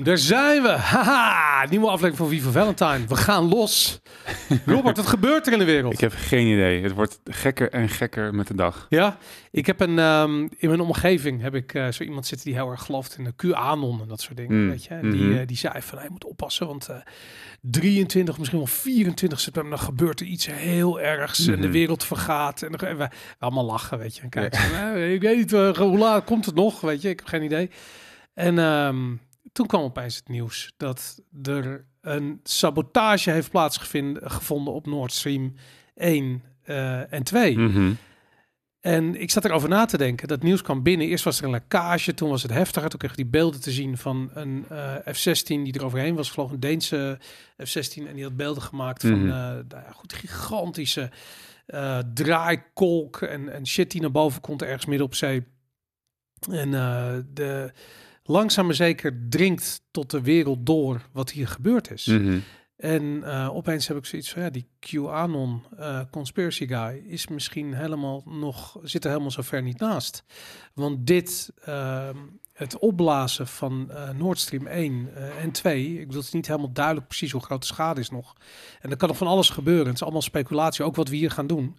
Boom, daar zijn we. Haha, nieuwe aflevering van Viva Valentine. We gaan los. Robert, wat gebeurt er in de wereld? Ik heb geen idee. Het wordt gekker en gekker met de dag. Ja, ik heb een, ehm, in mijn omgeving heb ik eh, zo iemand zitten die heel erg gelooft in de QAnon en dat soort dingen, Mm. weet je. Die, Mhm. eh, die zei van, hij moet oppassen, want eh 23, misschien wel 24 september, dan gebeurt er iets heel ergs en de Mhm. wereld vergaat. En gaan we we allemaal lachen, weet je. En kijk, eh, ik weet niet, eh, hoe laat komt het nog, weet je. Ik heb geen idee. En ehm, toen kwam opeens het nieuws dat er een sabotage heeft plaatsgevonden op Nord Stream 1 eh, en 2. Mhm. En ik zat erover na te denken. Dat nieuws kwam binnen. Eerst was er een lekkage, toen was het heftiger. Toen kreeg ik die beelden te zien van een eh, F-16 die er overheen was gevlogen. Een Deense F-16. En die had beelden gemaakt van Mhm. eh, nou ja, goed, gigantische draaikolk en, en shit die naar boven komt ergens midden op zee. En de, langzaam maar zeker dringt tot de wereld door wat hier gebeurd is. Mhm. En eh, opeens heb ik zoiets van, ja, die QAnon eh, conspiracy guy is misschien helemaal nog, zit er helemaal zo ver niet naast. Want dit, ehm, het opblazen van eh Nord Stream 1 eh, en 2, ik bedoel, het is niet helemaal duidelijk precies hoe groot de schade is nog. En er kan nog van alles gebeuren. Het is allemaal speculatie, ook wat we hier gaan doen.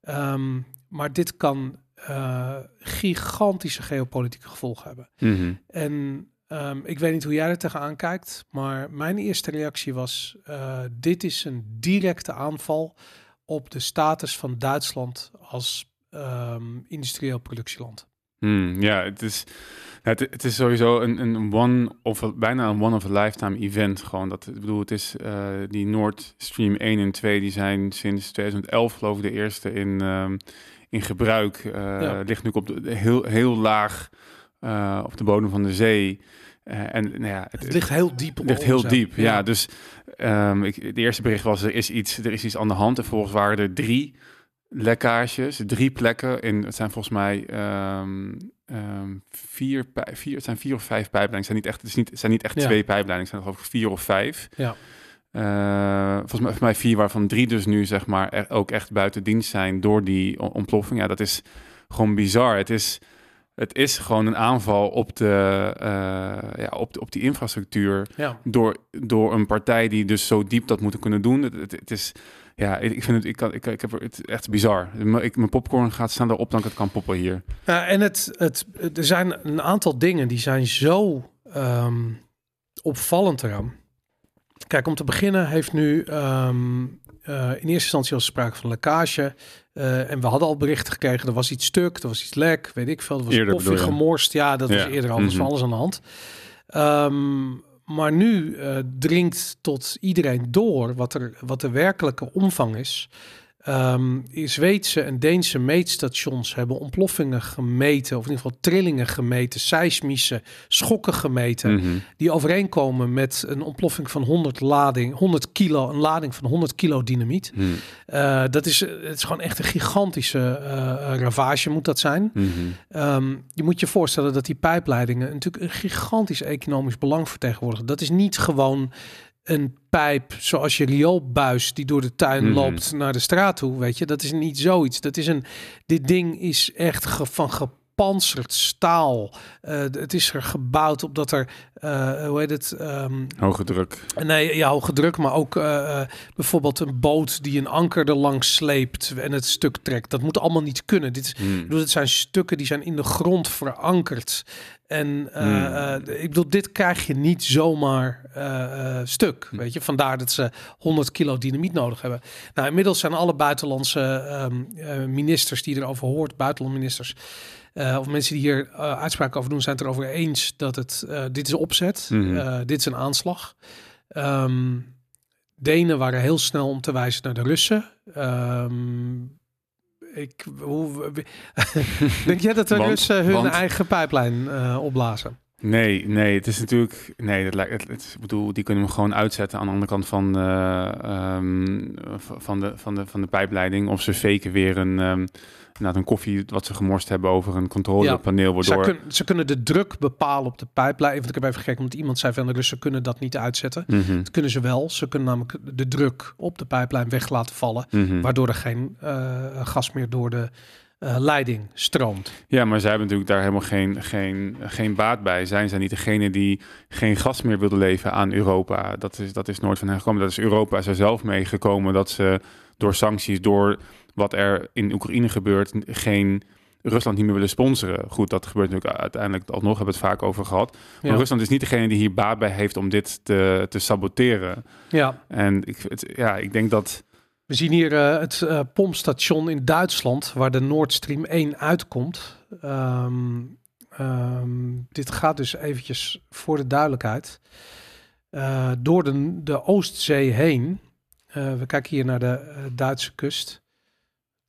Ehm, maar dit kan eh, gigantische geopolitieke gevolgen hebben. Mhm. En ehm, ik weet niet hoe jij er tegenaan kijkt, maar mijn eerste reactie was: eh, dit is een directe aanval op de status van Duitsland als ehm, industrieel productieland. Hmm, ja, het is, het, het is sowieso een, een one of a- bijna een one of a lifetime event. Gewoon dat, ik bedoel, het is eh, die Nord Stream 1 en 2, die zijn sinds 2011 geloof ik de eerste in, ehm, in gebruik. Ja. Ligt nu op de, heel, heel laag eh, op de bodem van de zee. Eh, en nou ja, Het ligt heel diep. Het ligt heel diep, ja. Dus ehm, ik, het eerste bericht was, er is, iets, er is iets aan de hand. En volgens waren er drie lekkages, drie plekken. In, het zijn volgens mij ehm, ehm, vier, vier, het zijn vier of vijf pijpleidingen. Het zijn niet echt, het is niet, het zijn niet echt Ja. twee pijpleidingen, het zijn geloof ik vier of vijf. Ja. Eh, volgens, mij, vier, waarvan drie dus nu zeg maar er, ook echt buiten dienst zijn door die ontploffing. Ja, dat is gewoon bizar. Het is, het is gewoon een aanval op, de, eh, ja, op, de, op die infrastructuur Ja. door, door een partij die dus zo diep dat moeten kunnen doen. Het, het, het is, ja, ik, vind het, ik, kan, ik, ik heb het echt bizar. Ik, mijn popcorn gaat staan erop dan ik het kan poppen hier. Ja, en het, het, er zijn een aantal dingen die zijn zo ehm, opvallend eraan. Kijk, om te beginnen heeft nu ehm, eh, in eerste instantie was er sprake van lekkage. Eh, en we hadden al berichten gekregen, er was iets stuk, er was iets lek, weet ik veel. Er was Eerder koffie gemorst. Ja, dat was eerder al, was van Mhm. alles aan de hand. Ehm, maar nu eh, dringt tot iedereen door wat, er, wat de werkelijke omvang is. Ehm Zweedse en Deense meetstations hebben ontploffingen gemeten, of in ieder geval trillingen gemeten, seismische schokken gemeten, Mhm. die overeenkomen met een ontploffing van 100 lading, 100 kilo, een lading van 100 kilo dynamiet. Mhm. Eh, dat is, het is gewoon echt een gigantische eh, ravage moet dat zijn. Mhm. Ehm, je moet je voorstellen dat die pijpleidingen natuurlijk een gigantisch economisch belang vertegenwoordigen. Dat is niet gewoon een pijp zoals je rioolbuis die door de tuin Mhm. loopt naar de straat toe, weet je. Dat is niet zoiets. Dat is een, dit ding is echt ge, van gepantserd staal. Eh, het is er gebouwd op dat er, eh, hoe heet het, ehm, Hoge druk. Nee, ja, hoge druk, maar ook eh, bijvoorbeeld een boot die een anker er langs sleept en het stuk trekt. Dat moet allemaal niet kunnen. Dit is, ik bedoel, het zijn stukken die zijn in de grond verankerd. En Hmm. ik bedoel, dit krijg je niet zomaar stuk. Hm. Weet je, vandaar dat ze 100 kilo dynamiet nodig hebben. Nou, inmiddels zijn alle buitenlandse ehm, eh, ministers die erover hoort, buitenlandministers, eh, of mensen die hier eh, uitspraken over doen, zijn het erover eens dat het eh, dit is opzet. Eh, dit is een aanslag. Ehm Denen waren heel snel om te wijzen naar de Russen. Ehm, ik, hoe, denk jij dat de Want- Russen hun want- eigen pijplijn opblazen? Nee, nee, het is natuurlijk. Nee, dat lijkt. Het, het, ik bedoel, die kunnen we gewoon uitzetten aan de andere kant van, eh, ehm, van, de, van, de, van de pijpleiding. Of ze faken weer een, inderdaad een koffie wat ze gemorst hebben over een controlepaneel. Waardoor. kun- ze kunnen de druk bepalen op de pijplijn. Want ik heb even gekeken, want iemand zei van de Russen kunnen dat niet uitzetten. Mhm, Dat kunnen ze wel. Ze kunnen namelijk de druk op de pijplijn weg laten vallen. mhm. Waardoor er geen eh, gas meer door de eh, leiding stroomt. Ja, maar zij hebben natuurlijk daar helemaal geen, geen, geen baat bij. Zijn zij niet degene die geen gas meer wilden leveren aan Europa? Dat is, dat is nooit van hen gekomen. Dat is Europa is er zelf mee gekomen dat ze door sancties, door wat er in Oekraïne gebeurt, geen Rusland niet meer willen sponsoren. Goed, dat gebeurt natuurlijk uiteindelijk alsnog, hebben we het vaak over gehad. Maar Ja. Rusland is niet degene die hier baat bij heeft om dit te, te saboteren. Ja, En ik, het, ja, ik denk dat... we zien hier eh, het eh, pompstation in Duitsland waar de Nord Stream 1 uitkomt. Ehm, ehm, dit gaat dus eventjes voor de duidelijkheid eh, door de, de Oostzee heen. We kijken hier naar de Duitse kust.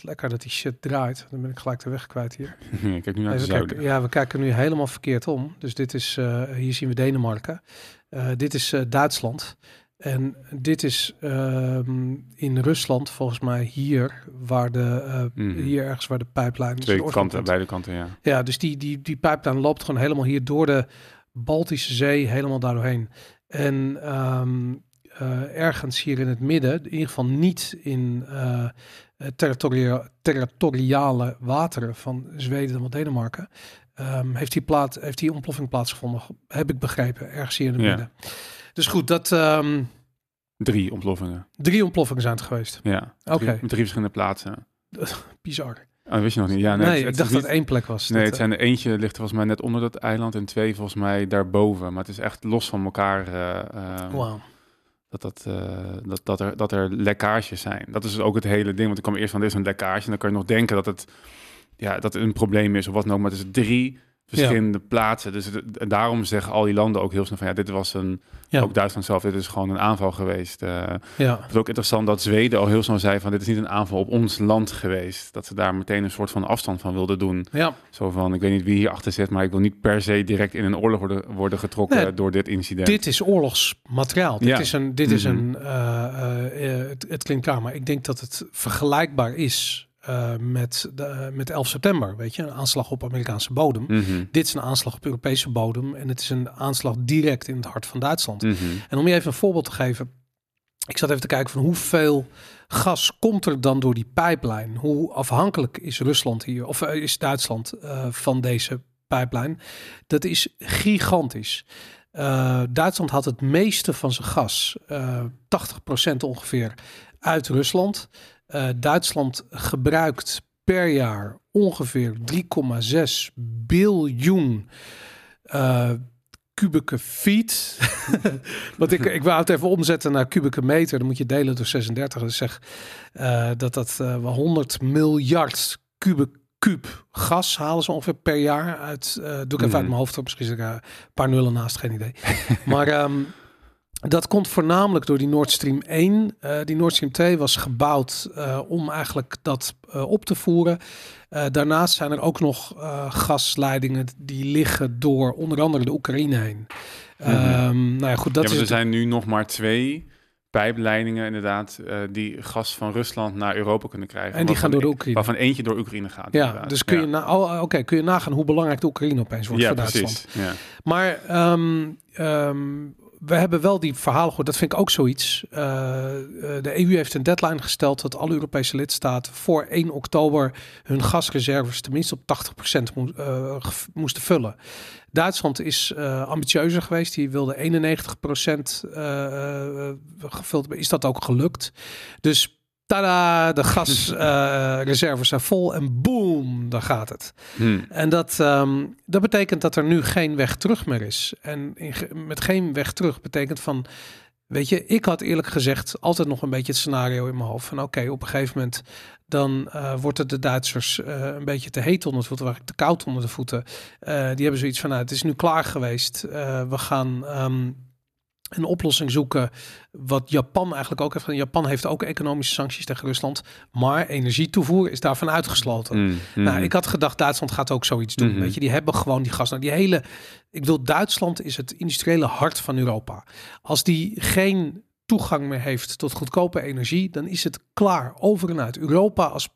Lekker dat die shit draait. Dan ben ik gelijk de weg kwijt hier. Kijk nu naar Even zuiden. kijken. Ja, we kijken nu helemaal verkeerd om. Dus dit is, eh, hier zien we Denemarken. Eh, dit is eh, Duitsland. En dit is ehm, in Rusland, volgens mij hier, waar de, Mhm. hier ergens waar de pijplijn is. Twee de kanten, beide kanten, ja. Ja, dus die, die, die pijplijn loopt gewoon helemaal hier door de Baltische Zee, helemaal daar doorheen. En ehm, eh, ergens hier in het midden, in ieder geval niet in territoria- territoriale wateren van Zweden of Denemarken, ehm, heeft, die plaat, heeft die ontploffing plaatsgevonden, heb ik begrepen, ergens hier in het Ja. midden. Dus goed, dat ehm, Drie ontploffingen. drie ontploffingen zijn het geweest. Ja, Oké. drie, drie verschillende plaatsen. Bizar. Oh, wist je nog niet? Ja, Nee, het- het ik dacht niet- dat het één plek was. Nee, het eh, zijn er eentje ligt volgens mij net onder dat eiland en twee volgens mij daarboven. Maar het is echt los van elkaar eh, eh, Wauw. Dat, dat, eh, dat, dat, er, dat er lekkages zijn. Dat is dus ook het hele ding. Want ik kwam eerst van, er is een lekkage. En dan kan je nog denken dat het, ja, dat een probleem is of wat ook. Maar het is drie verschillende plaatsen. Dus het- daarom zeggen al die landen ook heel snel van, ja, dit was een, Ja. ook Duitsland zelf, dit is gewoon een aanval geweest. Eh, Ja. het is ook interessant dat Zweden al heel snel zei van, dit is niet een aanval op ons land geweest. Dat ze daar meteen een soort van afstand van wilden doen. Ja. Zo van, ik weet niet wie hier achter zit, maar ik wil niet per se direct in een oorlog worden, worden getrokken Nee, door dit incident. Dit is oorlogsmateriaal. Dit is een. Dit is Mhm. een uh, uh, uh, het, het klinkt klaar, maar ik denk dat het vergelijkbaar is uh, met, de, met 11 september. Weet je, een aanslag op Amerikaanse bodem. Mhm. Dit is een aanslag op Europese bodem en het is een aanslag direct in het hart van Duitsland. Mhm. En om je even een voorbeeld te geven. Ik zat even te kijken van hoeveel gas komt er dan door die pijplijn? Hoe afhankelijk is Rusland hier, of uh, is Duitsland uh, van deze pijplijn? Dat is gigantisch. Uh, Duitsland had het meeste van zijn gas, uh, 80% ongeveer, uit Rusland. Uh, Duitsland gebruikt per jaar ongeveer 3,6 biljoen uh, kubieke feet. Want ik, ik wou het even omzetten naar kubieke meter. Dan moet je delen door 36. Dus zeg uh, dat dat uh, 100 miljard kubik kuub gas halen ze ongeveer per jaar uit. Doe ik even mm -hmm. uit mijn hoofd op. Misschien is er een paar nullen naast, geen idee. maar um, dat komt voornamelijk door die Nord Stream 1. Uh, die Nord Stream 2 was gebouwd uh, om eigenlijk dat uh, op te voeren. daarnaast zijn er ook nog gasleidingen die liggen door onder andere de Oekraïne heen. Mm -hmm. um, nou ja, goed, dat ja, is er zijn nu nog maar twee pijpleidingen inderdaad uh, die gas van Rusland naar Europa kunnen krijgen. En die gaan door de Oekraïne. Waarvan eentje door Oekraïne gaat. Ja, inderdaad. dus kun, ja. je na, oh, okay, kun je nagaan hoe belangrijk de Oekraïne opeens wordt ja, voor precies. Duitsland. Ja. Maar um, um, we hebben wel die verhalen gehoord. Dat vind ik ook zoiets. Uh, de EU heeft een deadline gesteld dat alle Europese lidstaten voor 1 oktober hun gasreserves tenminste op 80% mo uh, moesten vullen. Duitsland is ambitieuzer geweest. Die wilde 91% uh, gevuld. Is dat ook gelukt? Dus tada, de gasreserves uh, zijn vol en boom, daar gaat het. Hmm. En dat, um, dat betekent dat er nu geen weg terug meer is. En in, met geen weg terug betekent van, weet je, ik had eerlijk gezegd altijd nog een beetje het scenario in mijn hoofd van, oké, okay, op een gegeven moment dan uh, wordt het de Duitsers uh, een beetje te heet onder de voeten, te koud onder de voeten. Die hebben zoiets van, nou, het is nu klaar geweest. we gaan um, een oplossing zoeken. Wat Japan eigenlijk ook heeft. Japan heeft ook economische sancties tegen Rusland. Maar energietoevoer is daarvan uitgesloten. Mm, mm. Nou, ik had gedacht, Duitsland gaat ook zoiets doen. Mm -hmm. Weet je, die hebben gewoon die gas. Nou, die hele. Ik wil Duitsland is het industriële hart van Europa. Als die geen toegang meer heeft tot goedkope energie, dan is het klaar. Over en uit. Europa als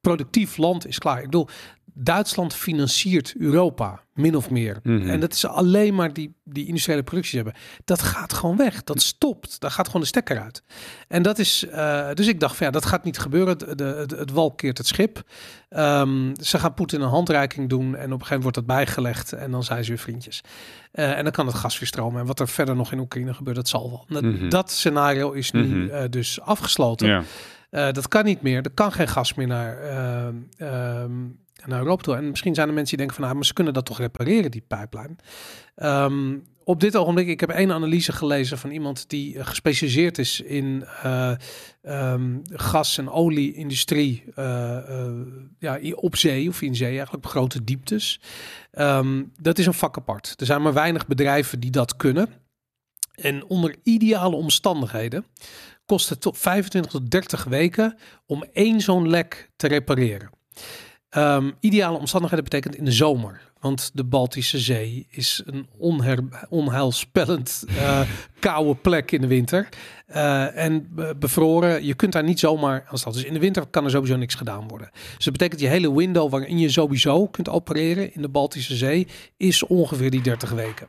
productief land is klaar. Ik bedoel, Duitsland financiert Europa, min of meer. Mhm. En dat is alleen maar die, die industriële producties hebben. Dat gaat gewoon weg. Dat stopt. Daar gaat gewoon de stekker uit. En dat is, eh, dus ik dacht van ja, dat gaat niet gebeuren. De, de, het, het wal keert het schip. Ehm, ze gaan Poetin een handreiking doen en op een gegeven moment wordt dat bijgelegd en dan zijn ze weer vriendjes. Eh, en dan kan het gas weer stromen. En wat er verder nog in Oekraïne gebeurt, dat zal wel. Dat, Mhm. dat scenario is nu Mhm. eh, dus afgesloten. Ja. Dat kan niet meer. Er kan geen gas meer naar, ehm, ehm, naar Europa toe. En misschien zijn er mensen die denken van, nou, maar ze kunnen dat toch repareren, die pijplijn. Ehm, op dit ogenblik, ik heb één analyse gelezen van iemand die eh, gespecialiseerd is in eh, ehm, gas- en olieindustrie eh, ja, op zee of in zee, eigenlijk op grote dieptes. Ehm, dat is een vak apart. Er zijn maar weinig bedrijven die dat kunnen. En onder ideale omstandigheden kost het tot 25 tot 30 weken om één zo'n lek te repareren. Ehm, ideale omstandigheden betekent in de zomer. Want de Baltische Zee is een onher, onheilspellend eh, koude plek in de winter. Eh, en be- bevroren, je kunt daar niet zomaar aan staan. Dus in de winter kan er sowieso niks gedaan worden. Dus dat betekent je hele window waarin je sowieso kunt opereren in de Baltische Zee is ongeveer die 30 weken.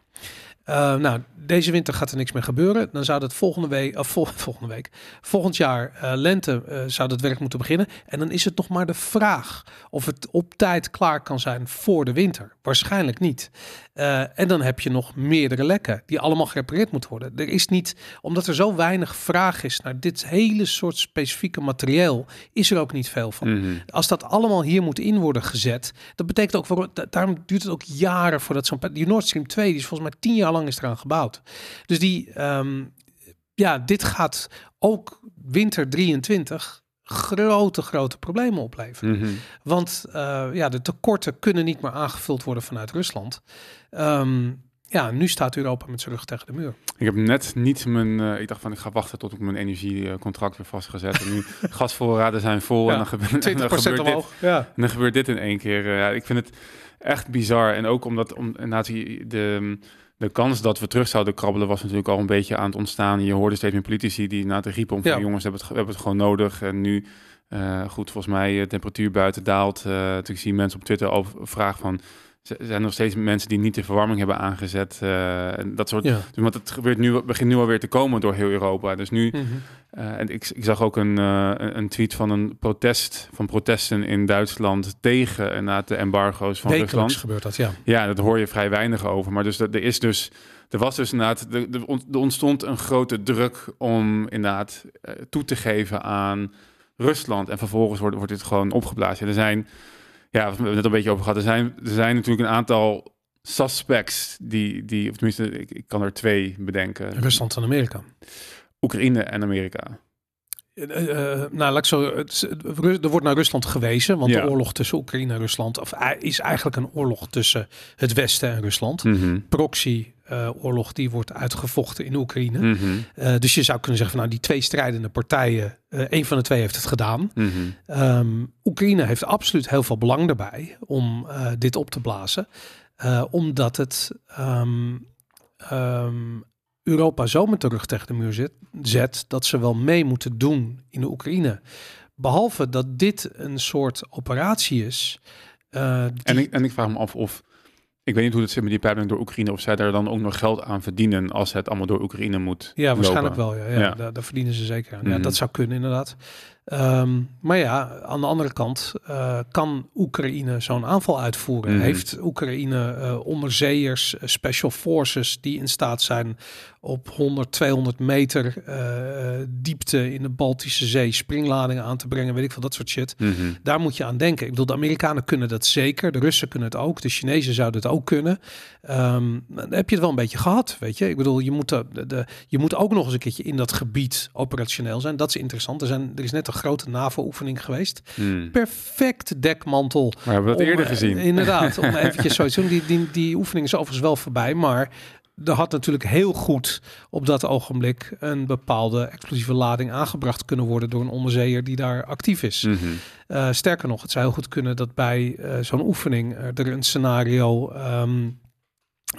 Eh, nou, deze winter gaat er niks meer gebeuren. Dan zou dat volgende week, of vol- volgende week, volgend jaar eh, lente eh, zou dat werk moeten beginnen. En dan is het nog maar de vraag of het op tijd klaar kan zijn voor de winter. Waarschijnlijk niet. Eh, en dan heb je nog meerdere lekken die allemaal gerepareerd moeten worden. Er is niet, omdat er zo weinig vraag is naar dit hele soort specifieke materieel, is er ook niet veel van. Mhm. Als dat allemaal hier moet in worden gezet, dat betekent ook, da- daarom duurt het ook jaren voordat zo'n, die Nord Stream 2, die is volgens mij tien jaar lang is eraan gebouwd. Dus die, ehm, ja, dit gaat ook winter 23 grote, grote problemen opleveren. Mhm. Want eh, ja, de tekorten kunnen niet meer aangevuld worden vanuit Rusland. Ehm, ja, nu staat Europa met zijn rug tegen de muur. Ik heb net niet mijn. eh, ik dacht van ik ga wachten tot ik mijn energiecontract weer vastgezet. En nu gasvoorraden zijn vol Ja, en dan gebeurt, en 20% dan gebeurt dit. omhoog. Ja. En dan gebeurt dit in één keer. ja, ik vind het echt bizar. En ook omdat om, die- de, de kans dat we terug zouden krabbelen was natuurlijk al een beetje aan het ontstaan. Je hoorde steeds meer politici die na de riepen om van Ja. jongens, we hebben, het, we hebben het gewoon nodig. En nu, eh, goed, volgens mij de temperatuur buiten daalt. Eh ik zie mensen op Twitter over vragen van... Zijn nog steeds mensen die niet de verwarming hebben aangezet? eh, en dat soort. Ja. Dus, want het gebeurt nu, begint nu alweer te komen door heel Europa. Dus nu, Mhm. eh, en ik, ik zag ook een, eh, een- tweet van een protest, van protesten in Duitsland tegen inderdaad de embargo's van Wekelijks Rusland. gebeurt dat, ja. Ja, dat hoor je vrij weinig over. Maar dus dat- er is dus, er was dus inderdaad, er, ont- ontstond een grote druk om inderdaad toe te geven aan Rusland. En vervolgens wordt, wordt dit gewoon opgeblazen. Er zijn, ja, we hebben het net een beetje over gehad. Er zijn, er zijn natuurlijk een aantal suspects die, die of tenminste, ik, ik kan er twee bedenken. Rusland en Amerika. Oekraïne en Amerika. Eh, eh, nou, laat ik zo. er wordt naar Rusland gewezen, want Ja. de oorlog tussen Oekraïne en Rusland of, is eigenlijk een oorlog tussen het Westen en Rusland. Mhm. Proxy-oorlog die wordt uitgevochten in Oekraïne. Mhm. Eh, dus je zou kunnen zeggen van nou, die twee strijdende partijen, eh een van de twee heeft het gedaan. Mhm. Ehm, Oekraïne heeft absoluut heel veel belang daarbij om eh, dit op te blazen. Eh, omdat het ehm, ehm, Europa zo met de rug tegen de muur zet, zet dat ze wel mee moeten doen in de Oekraïne. Behalve dat dit een soort operatie is. eh, die- En, ik, en ik vraag me af of, ik weet niet hoe het zit met die pijpeline door Oekraïne, of zij daar dan ook nog geld aan verdienen als het allemaal door Oekraïne moet Ja, waarschijnlijk lopen. wel. Ja, ja, Ja. Daar, daar verdienen ze zeker aan. Ja, Mhm. dat zou kunnen inderdaad. Ehm, maar ja, aan de andere kant eh, kan Oekraïne zo'n aanval uitvoeren. Mhm. Heeft Oekraïne eh, onderzeeërs, eh, special forces die in staat zijn op 100, 200 meter diepte in de Baltische Zee springladingen aan te brengen, weet ik veel, dat soort shit. Mhm. Daar moet je aan denken. Ik bedoel, de Amerikanen kunnen dat zeker. De Russen kunnen het ook. De Chinezen zouden het ook kunnen. Ehm, dan heb je het wel een beetje gehad, weet je. Ik bedoel, je moet, de, de, de- je moet ook nog eens een keertje in dat gebied operationeel zijn. Dat is interessant. Er, zijn, er is net een grote NAVO-oefening geweest. Mhm. Perfect dekmantel. Maar hebben we dat om, eerder eh, gezien? Inderdaad, om eventjes zo te doen. Die, die, die oefening is overigens wel voorbij, maar... Er had natuurlijk heel goed op dat ogenblik een bepaalde explosieve lading aangebracht kunnen worden door een onderzeeër die daar actief is. Mhm. Uh, sterker nog, het zou heel goed kunnen dat bij uh, zo'n oefening er een scenario um,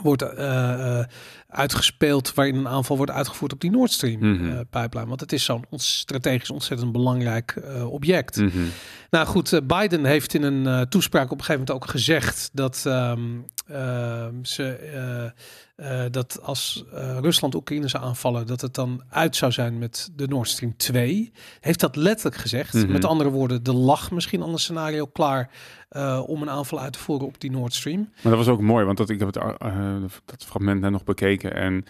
wordt uh, uitgespeeld waarin een aanval wordt uitgevoerd op die Nord Stream mm -hmm. pipeline. Want het is zo'n strategisch ontzettend belangrijk object. Mm -hmm. Nou goed, Biden heeft in een toespraak op een gegeven moment ook gezegd dat um, ze uh, dat als uh, Rusland Oekraïne zou aanvallen, dat het dan uit zou zijn met de Nord Stream 2. Heeft dat letterlijk gezegd. Mhm. Met andere woorden, de lag misschien al een scenario klaar om een aanval uit te voeren op die Nord Stream. Maar dat was ook mooi, want dat, ik heb het, dat fragment net nog bekeken en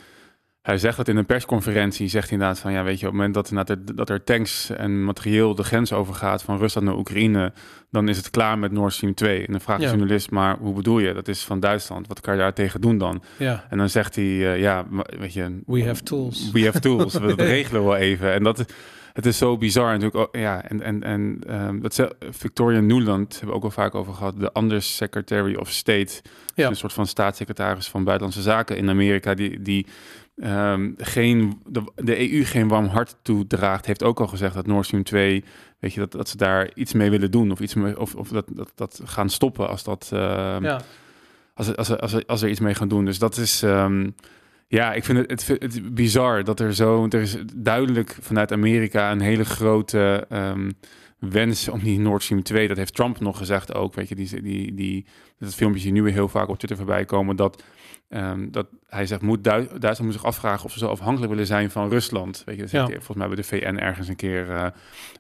hij zegt dat in een persconferentie, zegt hij inderdaad van, ja weet je, op het moment dat er, dat er tanks en materieel de grens overgaat van Rusland naar Oekraïne, dan is het klaar met Nord Stream 2. En dan vraagt de journalist, maar hoe bedoel je? Dat is van Duitsland. Wat kan je daar tegen doen dan? Ja, En dan zegt hij, eh, ja, weet je, we have tools. we have tools. We dat regelen we wel even. En dat, het is zo bizar natuurlijk. ook- ja, en, en, en ehm, dat ze- Victoria Nuland hebben we ook al vaak over gehad. De Undersecretary of State. Ja. Een soort van staatssecretaris van Buitenlandse Zaken in Amerika. Die, die ehm, geen, de, de EU geen warm hart toedraagt. Heeft ook al gezegd dat Nord Stream 2... Weet je, dat, dat ze daar iets mee willen doen. Of, iets mee, of, of dat, dat, dat gaan stoppen als dat... ehm, Ja, als, als, als, als er iets mee gaan doen. Dus dat is, ehm, ja, ik vind het, het, bizar dat er zo, er is duidelijk vanuit Amerika een hele grote wens om die Nord Stream 2, dat heeft Trump nog gezegd ook, weet je, die, die, die, dat filmpjes die nu weer heel vaak op Twitter voorbij komen, dat, ehm, dat hij zegt, moet Duits- Duitsland moet zich afvragen of ze zo afhankelijk willen zijn van Rusland. Weet je, dat zegt Ja. hij, volgens mij bij de VN ergens een keer, eh,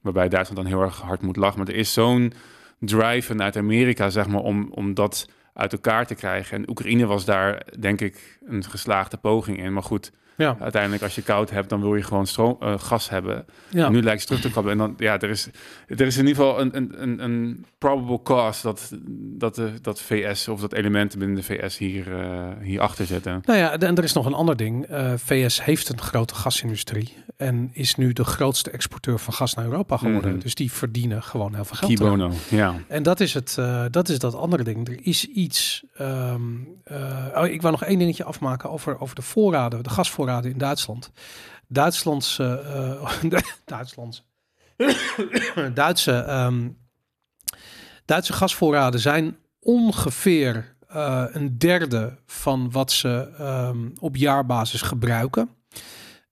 waarbij Duitsland dan heel erg hard moet lachen. Maar er is zo'n drive vanuit Amerika, zeg maar, om, om dat uit elkaar te krijgen. En Oekraïne was daar, denk ik, een geslaagde poging in. Maar goed, ja, uiteindelijk als je koud hebt, dan wil je gewoon stroom, eh, gas hebben. ja. Nu lijkt het terug te komen. En dan, ja, er is, er is in ieder geval een, een, een, een probable cause dat, dat, de, dat VS of dat elementen binnen de VS hier, eh hier achter zitten. Nou ja, en er is nog een ander ding. Eh, VS heeft een grote gasindustrie en is nu de grootste exporteur van gas naar Europa geworden. Mhm. Dus die verdienen gewoon heel veel geld. Key eraan. bono, ja. En dat is het, eh, dat is dat andere ding. Er is iets. ehm, eh, oh, ik wou nog één dingetje afmaken over, over de voorraden, de gasvoorraden in Duitsland. Duitslandse, eh Duitslandse, Duitse, ehm, Duitse gasvoorraden zijn ongeveer eh, een derde van wat ze ehm, op jaarbasis gebruiken.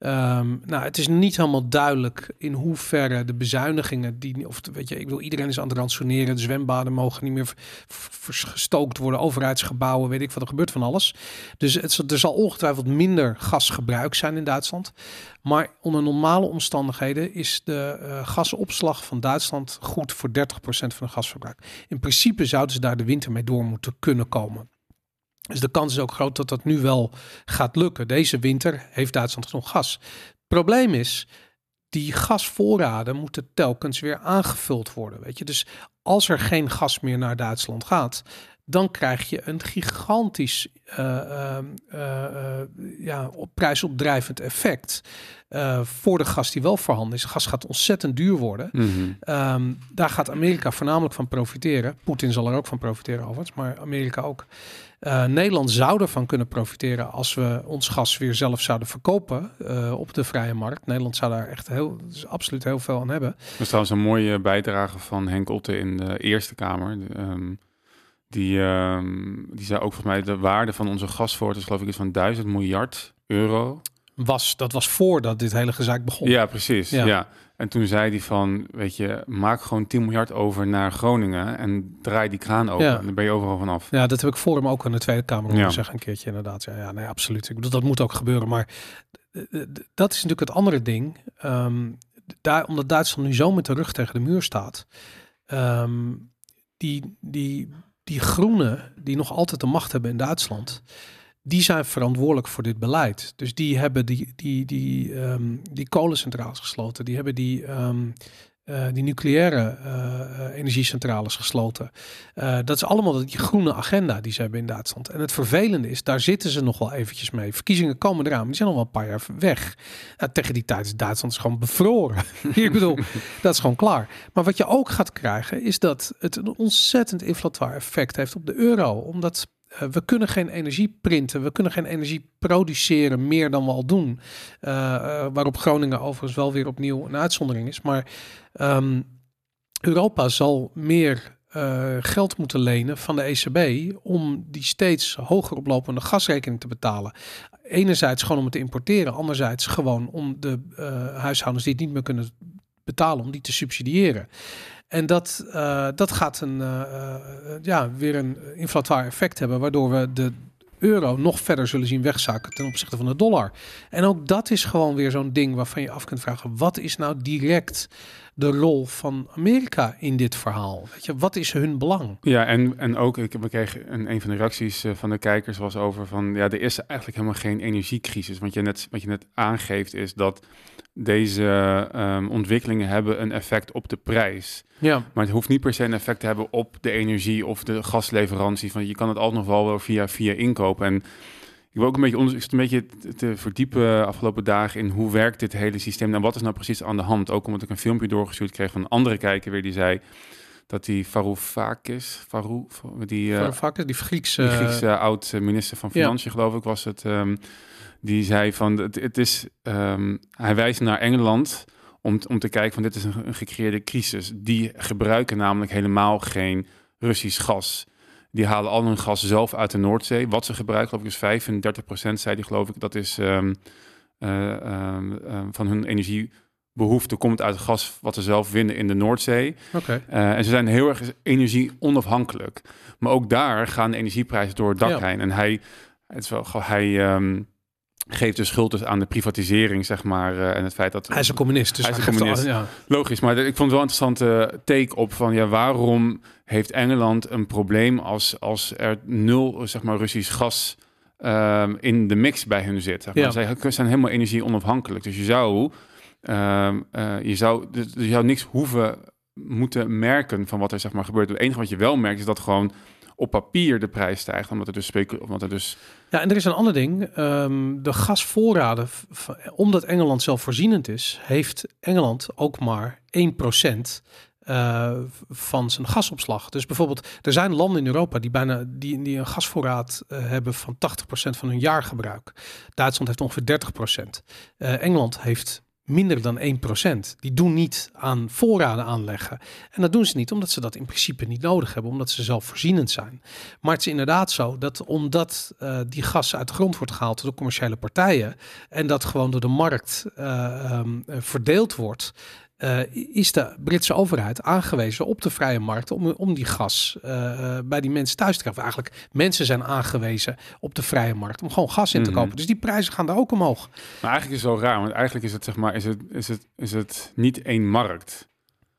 Ehm, nou, het is niet helemaal duidelijk in hoeverre de bezuinigingen die, of weet je, ik wil iedereen is aan het ransoneren, de zwembaden mogen niet meer gestookt worden, overheidsgebouwen, weet ik wat, er gebeurt van alles. Dus er zal ongetwijfeld minder gasgebruik zijn in Duitsland. Maar onder normale omstandigheden is de eh, gasopslag van Duitsland goed voor 30% van het gasverbruik. In principe zouden ze daar de winter mee door moeten kunnen komen. Dus de kans is ook groot dat dat nu wel gaat lukken. Deze winter heeft Duitsland genoeg gas. Probleem is, die gasvoorraden moeten telkens weer aangevuld worden. Weet je? Dus als er geen gas meer naar Duitsland gaat, dan krijg je een gigantisch eh, eh, eh, eh, ja, op prijsopdrijvend effect voor de gas die wel voorhanden is. Gas gaat ontzettend duur worden. Mhm. Ehm, daar gaat Amerika voornamelijk van profiteren. Poetin zal er ook van profiteren overigens, maar Amerika ook. Eh, Nederland zou ervan kunnen profiteren als we ons gas weer zelf zouden verkopen eh, op de vrije markt. Nederland zou daar echt heel, dus absoluut heel veel aan hebben. Dat is trouwens een mooie bijdrage van Henk Otte in de Eerste Kamer. Ehm, die, ehm, die zei ook volgens mij de waarde van onze gasvoort is geloof ik iets van 1000 miljard euro. Was, dat was voordat dit hele gezaak begon. Ja, precies. Ja. Ja. En toen zei hij van, weet je, maak gewoon 10 miljard over naar Groningen en draai die kraan open. Ja. En dan ben je overal vanaf. Ja, dat heb ik voor hem ook in de Tweede Kamer Ja. zeggen een keertje inderdaad. Ja, ja, nee, absoluut. Ik bedoel, dat moet ook gebeuren. Maar dat is natuurlijk het andere ding. Ehm, daar, omdat Duitsland nu zo met de rug tegen de muur staat. ehm, die, die, die groenen die nog altijd de macht hebben in Duitsland. Die zijn verantwoordelijk voor dit beleid. Dus die hebben die, die, die, ehm, die kolencentrales gesloten. Die hebben die, ehm, eh, die nucleaire eh, eh, energiecentrales gesloten. Dat is allemaal die groene agenda die ze hebben in Duitsland. En het vervelende is, daar zitten ze nog wel eventjes mee. Verkiezingen komen eraan, maar die zijn nog wel een paar jaar weg. Tegen die tijd is Duitsland gewoon bevroren. Ik bedoel, dat is gewoon klaar. Maar wat je ook gaat krijgen, is dat het een ontzettend inflatoire effect heeft op de euro. Omdat we kunnen geen energie printen, we kunnen geen energie produceren meer dan we al doen. Eh, eh, waarop Groningen overigens wel weer opnieuw een uitzondering is. Maar ehm, Europa zal meer eh, geld moeten lenen van de ECB om die steeds hoger oplopende gasrekening te betalen. Enerzijds gewoon om het te importeren, anderzijds gewoon om de huishoudens die het niet meer kunnen betalen, om die te subsidiëren. En dat, uh, dat gaat een, ja, weer een inflatoire effect hebben, waardoor we de euro nog verder zullen zien wegzakken ten opzichte van de dollar. En ook dat is gewoon weer zo'n ding waarvan je af kunt vragen: wat is nou direct de rol van Amerika in dit verhaal? Weet je, wat is hun belang? Ja, en, en ook, ik, we kregen een, een van de reacties van de kijkers was over van, ja, er is eigenlijk helemaal geen energiecrisis. Want je net, wat je net aangeeft is dat deze um, ontwikkelingen hebben een effect op de prijs. Ja. Maar het hoeft niet per se een effect te hebben op de energie of de gasleverantie. Van, je kan het altijd nog wel via, via inkopen. En ik wil ook een beetje onderzoek, een beetje te verdiepen afgelopen dagen in hoe werkt dit hele systeem en wat is nou precies aan de hand. Ook omdat ik een filmpje doorgestuurd kreeg van een andere kijker weer die zei dat die Varoufakis, Varou, die, uh, Varoufakis, die Griekse, die Griekse oud-minister van Financiën geloof ik was het, um, die zei van het, het is, um, hij wijst naar Engeland om, om te kijken van dit is een, een gecreëerde crisis. Die gebruiken namelijk helemaal geen Russisch gas. Die halen al hun gas zelf uit de Noordzee. Wat ze gebruiken, geloof ik, is 35 procent, zei die, geloof ik. Dat is um, uh, um, van hun energiebehoefte komt uit gas wat ze zelf winnen in de Noordzee. Okay. Uh, en ze zijn heel erg energie onafhankelijk. Maar ook daar gaan de energieprijzen door het dak ja. heen. En hij, het is wel, hij um, geeft de schuld dus aan de privatisering, zeg maar. Uh, en het feit dat... Hij is een communist. Dus hij is een communist. Al, ja. Logisch, maar ik vond het wel een interessante take op van... ja, waarom heeft Engeland een probleem als, als er nul, zeg maar, Russisch gas... Um, in de mix bij hun zit. Zeg maar. ja. Zij zijn helemaal energie onafhankelijk. Dus je zou, um, uh, je zou, dus je zou niks hoeven moeten merken van wat er zeg maar gebeurt. Het enige wat je wel merkt is dat gewoon op papier de prijs stijgt, omdat er dus omdat er dus. Ja, en er is een ander ding. Um, de gasvoorraden, omdat Engeland zelfvoorzienend is, heeft Engeland ook maar 1% uh, van zijn gasopslag. Dus bijvoorbeeld, er zijn landen in Europa die bijna die, die een gasvoorraad uh, hebben van 80% van hun jaargebruik. Duitsland heeft ongeveer 30%. Uh, Engeland heeft minder dan 1%. Die doen niet aan voorraden aanleggen. En dat doen ze niet omdat ze dat in principe niet nodig hebben, omdat ze zelfvoorzienend zijn. Maar het is inderdaad zo dat omdat uh, die gas uit de grond wordt gehaald door commerciële partijen en dat gewoon door de markt uh, um, verdeeld wordt, uh, is de Britse overheid aangewezen op de vrije markt om, om die gas uh, bij die mensen thuis te krijgen. Eigenlijk mensen zijn aangewezen op de vrije markt om gewoon gas in te mm -hmm. kopen. Dus die prijzen gaan daar ook omhoog. Maar eigenlijk is het zo raar, want eigenlijk is het zeg maar is het, is het, is het niet één markt.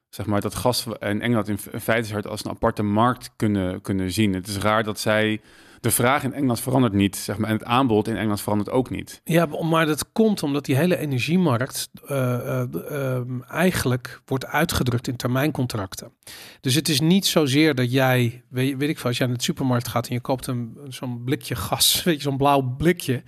Zeg maar dat gas in Engeland in feite zou het als een aparte markt kunnen, kunnen zien. Het is raar dat zij de vraag in Engeland verandert niet, zeg maar, en het aanbod in Engeland verandert ook niet. Ja, maar dat komt omdat die hele energiemarkt uh, uh, uh, eigenlijk wordt uitgedrukt in termijncontracten. Dus het is niet zozeer dat jij, weet, ik veel, als jij naar de supermarkt gaat en je koopt een zo'n blikje gas, weet je, zo'n blauw blikje,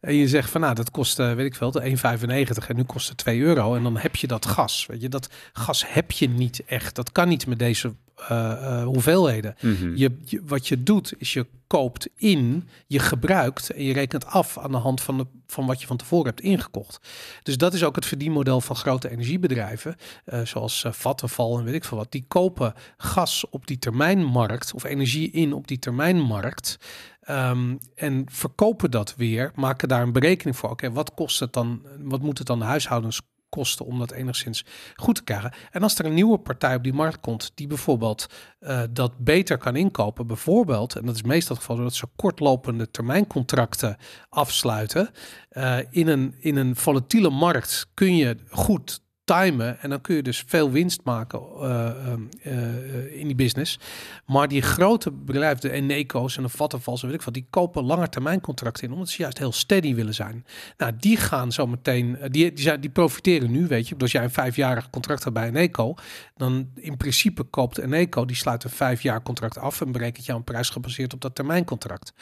en je zegt van nou, dat kost, weet ik veel, 1,95 en nu kost het 2 euro en dan heb je dat gas. Weet je, dat gas heb je niet echt. Dat kan niet met deze uh, uh, hoeveelheden. Mm -hmm. je, je, wat je doet, is je koopt in, je gebruikt en je rekent af aan de hand van, de, van wat je van tevoren hebt ingekocht. Dus dat is ook het verdienmodel van grote energiebedrijven, uh, zoals Vattenfall en weet ik veel wat. Die kopen gas op die termijnmarkt of energie in op die termijnmarkt. Um, en verkopen dat weer, maken daar een berekening voor. Oké, okay, wat kost het dan? Wat moet het dan de huishoudens kosten om dat enigszins goed te krijgen. En als er een nieuwe partij op die markt komt die bijvoorbeeld uh, dat beter kan inkopen, bijvoorbeeld, en dat is meestal het geval doordat ze kortlopende termijncontracten afsluiten, uh, in, een, in een volatiele markt kun je goed en dan kun je dus veel winst maken uh, uh, in die business. Maar die grote bedrijven, de Eneco's en de Vattenfalls, weet ik wat, die kopen lange termijn contracten in, omdat ze juist heel steady willen zijn. Nou, die gaan zo meteen, die, die, zijn, die profiteren nu, weet je. Als jij een vijfjarig contract hebt bij Eneco, dan in principe koopt Eneco, die sluit een vijf jaar contract af en berekent jou een prijs gebaseerd op dat termijncontract.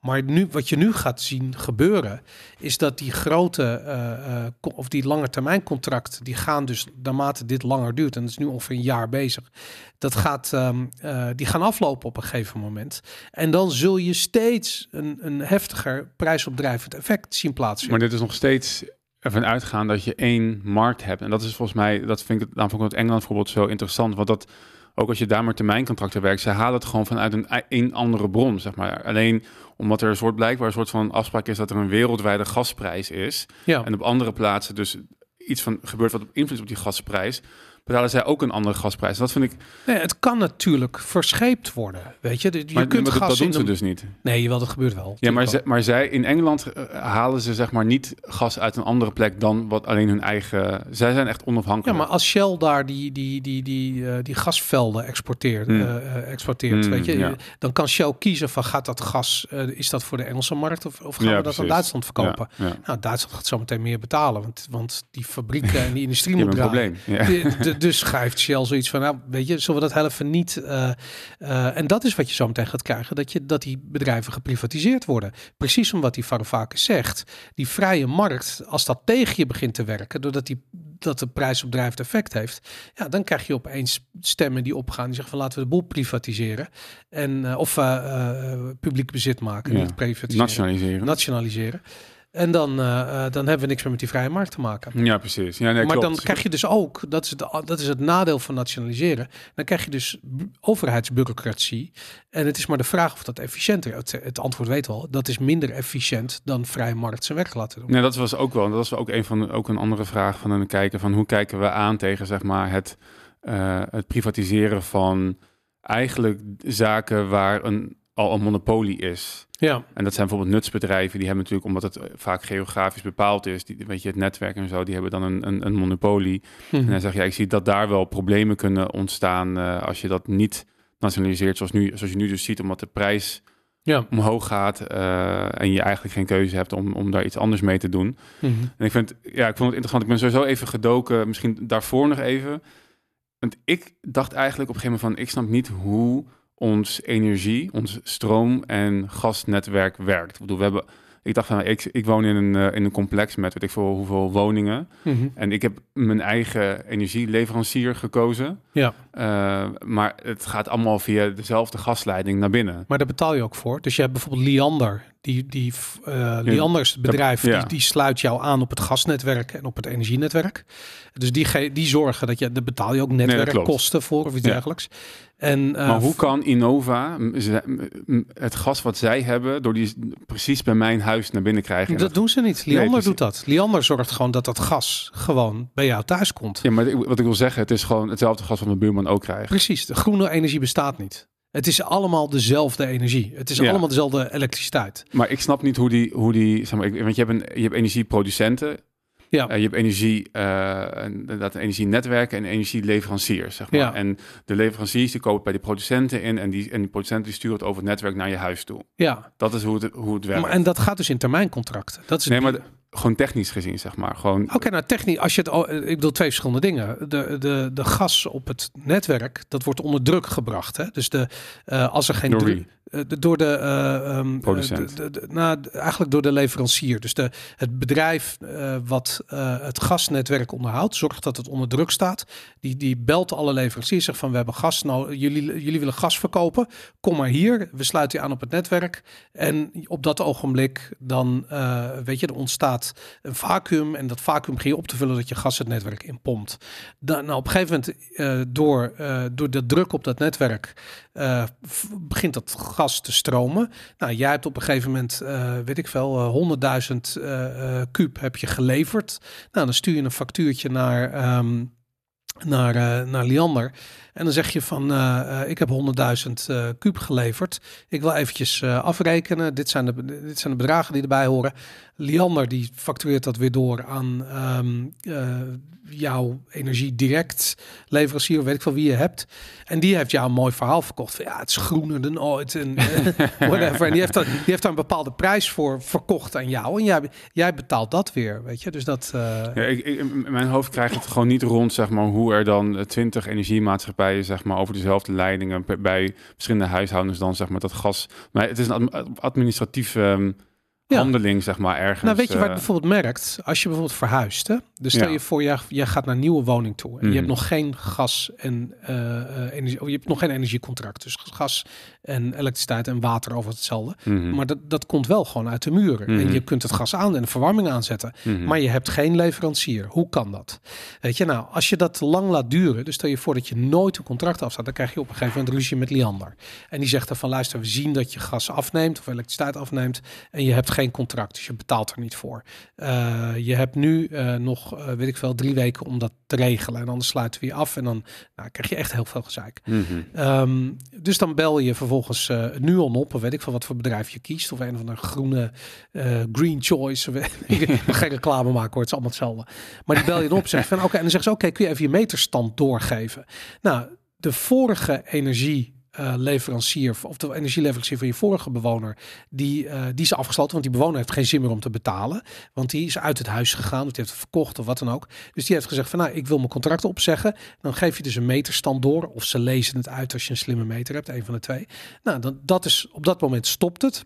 Maar nu, wat je nu gaat zien gebeuren, is dat die grote uh, uh, of die lange termijn contracten, die gaan dus naarmate dit langer duurt, en dat is nu ongeveer een jaar bezig, dat gaat, um, uh, die gaan aflopen op een gegeven moment. En dan zul je steeds een, een heftiger prijsopdrijvend effect zien plaatsvinden. Maar dit is nog steeds ervan uitgaan dat je één markt hebt. En dat is volgens mij, dat vind ik, daarom vond ik het Engeland bijvoorbeeld zo interessant, want dat ook als je daar met termijncontracten werkt, ze halen het gewoon vanuit een, een andere bron, zeg maar. Alleen omdat er een soort blijkbaar een soort van afspraak is dat er een wereldwijde gasprijs is. Ja. En op andere plaatsen dus iets van gebeurt wat op invloed op die gasprijs betalen zij ook een andere gasprijs. Dat vind ik. Nee, het kan natuurlijk verscheept worden. Weet je, je maar, kunt maar gas dat doen ze de- dus niet. Nee, wel, dat gebeurt wel. Ja, maar, ze, maar zij in Engeland eh, halen ze zeg maar niet gas uit een andere plek dan wat alleen hun eigen. Zij zijn echt onafhankelijk. Ja, maar als Shell daar die, die, die, die, eh, die gasvelden exporteert, eh, exporteert Hmm, weet je, ja. dan kan Shell kiezen van gaat dat gas, is dat voor de Engelse markt of, of gaan Ja, we dat aan. Duitsland verkopen? Ja. Nou, Duitsland gaat zo meteen meer betalen, want, want die fabrieken en die industrie Je moet hebt een draaien. probleem. Ja. De- de- dus schrijft Shell zoiets van, nou, weet je, zullen we dat helft niet... eh, eh, en dat is wat je zo meteen gaat krijgen, dat, je, dat die bedrijven geprivatiseerd worden. Precies om wat die Varoufakis zegt. Die vrije markt, als dat tegen je begint te werken, doordat die, dat de prijsopdrijvend effect heeft, ja, dan krijg je opeens stemmen die opgaan, die zeggen van laten we de boel privatiseren. En, eh, of publiek bezit maken, Ja. niet privatiseren. Nationaliseren. Nationaliseren. En dan, eh, eh, dan hebben we niks meer met die vrije markt te maken. ja, precies. Ja, nee, maar klopt. dan krijg je dus ook, dat is, het, dat is het nadeel van nationaliseren. Dan krijg je dus overheidsbureaucratie. En het is maar de vraag of dat efficiënter Het, het antwoord weet wel, dat is minder efficiënt dan vrije markt zijn werk laten doen. Nee, dat was ook wel. Dat was ook een van de, ook een andere vraag van een kijker van hoe kijken we aan tegen zeg maar het, eh, het privatiseren van eigenlijk zaken waar een al een monopolie is. Ja, En dat zijn bijvoorbeeld nutsbedrijven, die hebben natuurlijk, omdat het eh, vaak geografisch bepaald is, die, weet je, het netwerk en zo, die hebben dan een, een, een monopolie. En Mhm. hij zegt, ja, ik zie dat daar wel problemen kunnen ontstaan eh, als je dat niet nationaliseert, zoals, nu, zoals je nu dus ziet, omdat de prijs ja. omhoog gaat eh, en je eigenlijk geen keuze hebt om, om daar iets anders mee te doen. Mhm. En ik vind, ja, ik vond het interessant. Ik ben sowieso even gedoken, misschien daarvoor nog even. Want ik dacht eigenlijk op een gegeven moment van, ik snap niet hoe ons energie, ons stroom- en gasnetwerk werkt. Ik bedoel, we hebben, ik dacht van, ik, ik woon in een, eh, in een complex met, weet ik veel, hoeveel woningen. Mhm. En ik heb mijn eigen energieleverancier gekozen. Ja, Eh, maar het gaat allemaal via dezelfde gasleiding naar binnen. maar daar betaal je ook voor. Dus je hebt bijvoorbeeld Liander. Die, die, eh Liander is het bedrijf, ja. die, die sluit jou aan op het gasnetwerk en op het energienetwerk. Dus die, die zorgen dat je, daar betaal je ook netwerkkosten voor of iets Ja. dergelijks. En, eh, Maar hoe kan Innova het gas wat zij hebben, door die precies bij mijn huis naar binnen krijgen? En Dat doen ze niet. Liander precies. doet dat. Liander zorgt gewoon dat dat gas gewoon bij jou thuis komt. Ja, maar wat ik wil zeggen, het is gewoon hetzelfde gas wat mijn buurman ook krijgt. Precies. De groene energie bestaat niet. Het is allemaal dezelfde energie. Het is Ja. allemaal dezelfde elektriciteit. Maar ik snap niet hoe die, hoe die zeg maar, ik, want je hebt, een, je hebt energieproducenten, Ja. eh, je hebt energie, eh, en dat energienetwerken en energieleveranciers, zeg maar. Ja. En de leveranciers die kopen bij de producenten in en die, en die producenten die sturen het over het netwerk naar je huis toe. Ja. Dat is hoe het, hoe het werkt. Maar, en dat gaat dus in termijncontracten. Dat is nee, maar gewoon technisch gezien, zeg maar. Gewoon, Oké, nou technisch, als je het, oh, ik bedoel twee verschillende dingen. De, de, de gas op het netwerk, dat wordt onder druk gebracht. Hè? Dus de, eh, als er geen Door druk- eh, door de, eh, ehm, eh, Producent. de- nou, eigenlijk door de leverancier. Dus de, het bedrijf eh, wat eh, het gasnetwerk onderhoudt, zorgt dat het onder druk staat. Die, die belt alle leveranciers, zegt van we hebben gas nodig, jullie, jullie willen gas verkopen, kom maar hier, we sluiten je aan op het netwerk. En op dat ogenblik dan, eh, weet je, er ontstaat een vacuüm en dat vacuüm begin je op te vullen dat je gas het netwerk inpompt. Dan, nou, op een gegeven moment, eh, door, eh, door de druk op dat netwerk, eh, begint dat te stromen. Nou, jij hebt op een gegeven moment, eh, weet ik veel, eh, 100.000 eh, eh, kuub heb je geleverd. Nou, dan stuur je een factuurtje naar, ehm, naar, naar Liander. En dan zeg je van, eh, eh, ik heb 100.000 eh kuub geleverd. Ik wil eventjes afrekenen. Dit zijn, de, dit zijn de bedragen die erbij horen. Liander die factureert dat weer door aan eh, jouw energie direct leverancier, weet ik van wie je hebt. En die heeft jou een mooi verhaal verkocht. Van, ja, het is groener dan ooit en whatever. En die heeft, daar, die heeft daar een bepaalde prijs voor verkocht aan jou. En jij, jij betaalt dat weer, weet je. Dus dat... Ja, ik, ik, in mijn hoofd krijgt het gewoon niet rond, zeg maar, hoe er dan twintig energiemaatschappijen, zeg maar, over dezelfde leidingen bij- bij verschillende huishoudens dan, zeg maar, dat gas. Maar het is een ad- administratief ehm, handeling, zeg maar, ergens. Nou, weet je waar je uh, bijvoorbeeld merkt? Als je bijvoorbeeld verhuist, hè? Dus stel Ja. je voor, jij, jij gaat naar een nieuwe woning toe. En je Mhm. hebt nog geen gas en eh, eh, energie, of je hebt nog geen energiecontract. Dus gas en elektriciteit en water over hetzelfde. mhm, Maar dat, dat komt wel gewoon uit de muren. En Mhm. je kunt het gas aan en de verwarming aanzetten. mhm. Maar je hebt geen leverancier. Hoe kan dat? Weet je, nou, als je dat lang laat duren, dus stel je voor dat je nooit een contract afstaat, dan krijg je op een gegeven moment ruzie met Liander. En die zegt dan van luister, we zien dat je gas afneemt of elektriciteit afneemt en je hebt geen contract, dus je betaalt er niet voor. Eh, je hebt nu eh, nog, eh, weet ik veel, drie weken om dat te regelen en anders sluiten we je af en dan nou, krijg je echt heel veel gezeik. Mhm. Ehm, dus dan bel je vervolgens eh Nuon op, of weet ik van wat voor bedrijf je kiest, of een of andere groene green choice. ik mag geen reclame maken hoor, het is allemaal hetzelfde. Maar die bel je op, zegt van oké, en dan zeggen ze oké, kun je even je meterstand doorgeven? Nou, de vorige energie. Eh, leverancier of de energieleverancier van je vorige bewoner, die, eh, die is afgesloten, want die bewoner heeft geen zin meer om te betalen, want die is uit het huis gegaan, of die heeft het verkocht of wat dan ook. Dus die heeft gezegd van nou, ik wil mijn contract opzeggen. Dan geef je dus een meterstand door. Of ze lezen het uit als je een slimme meter hebt, een van de twee. Nou, dan, dat is, op dat moment stopt het.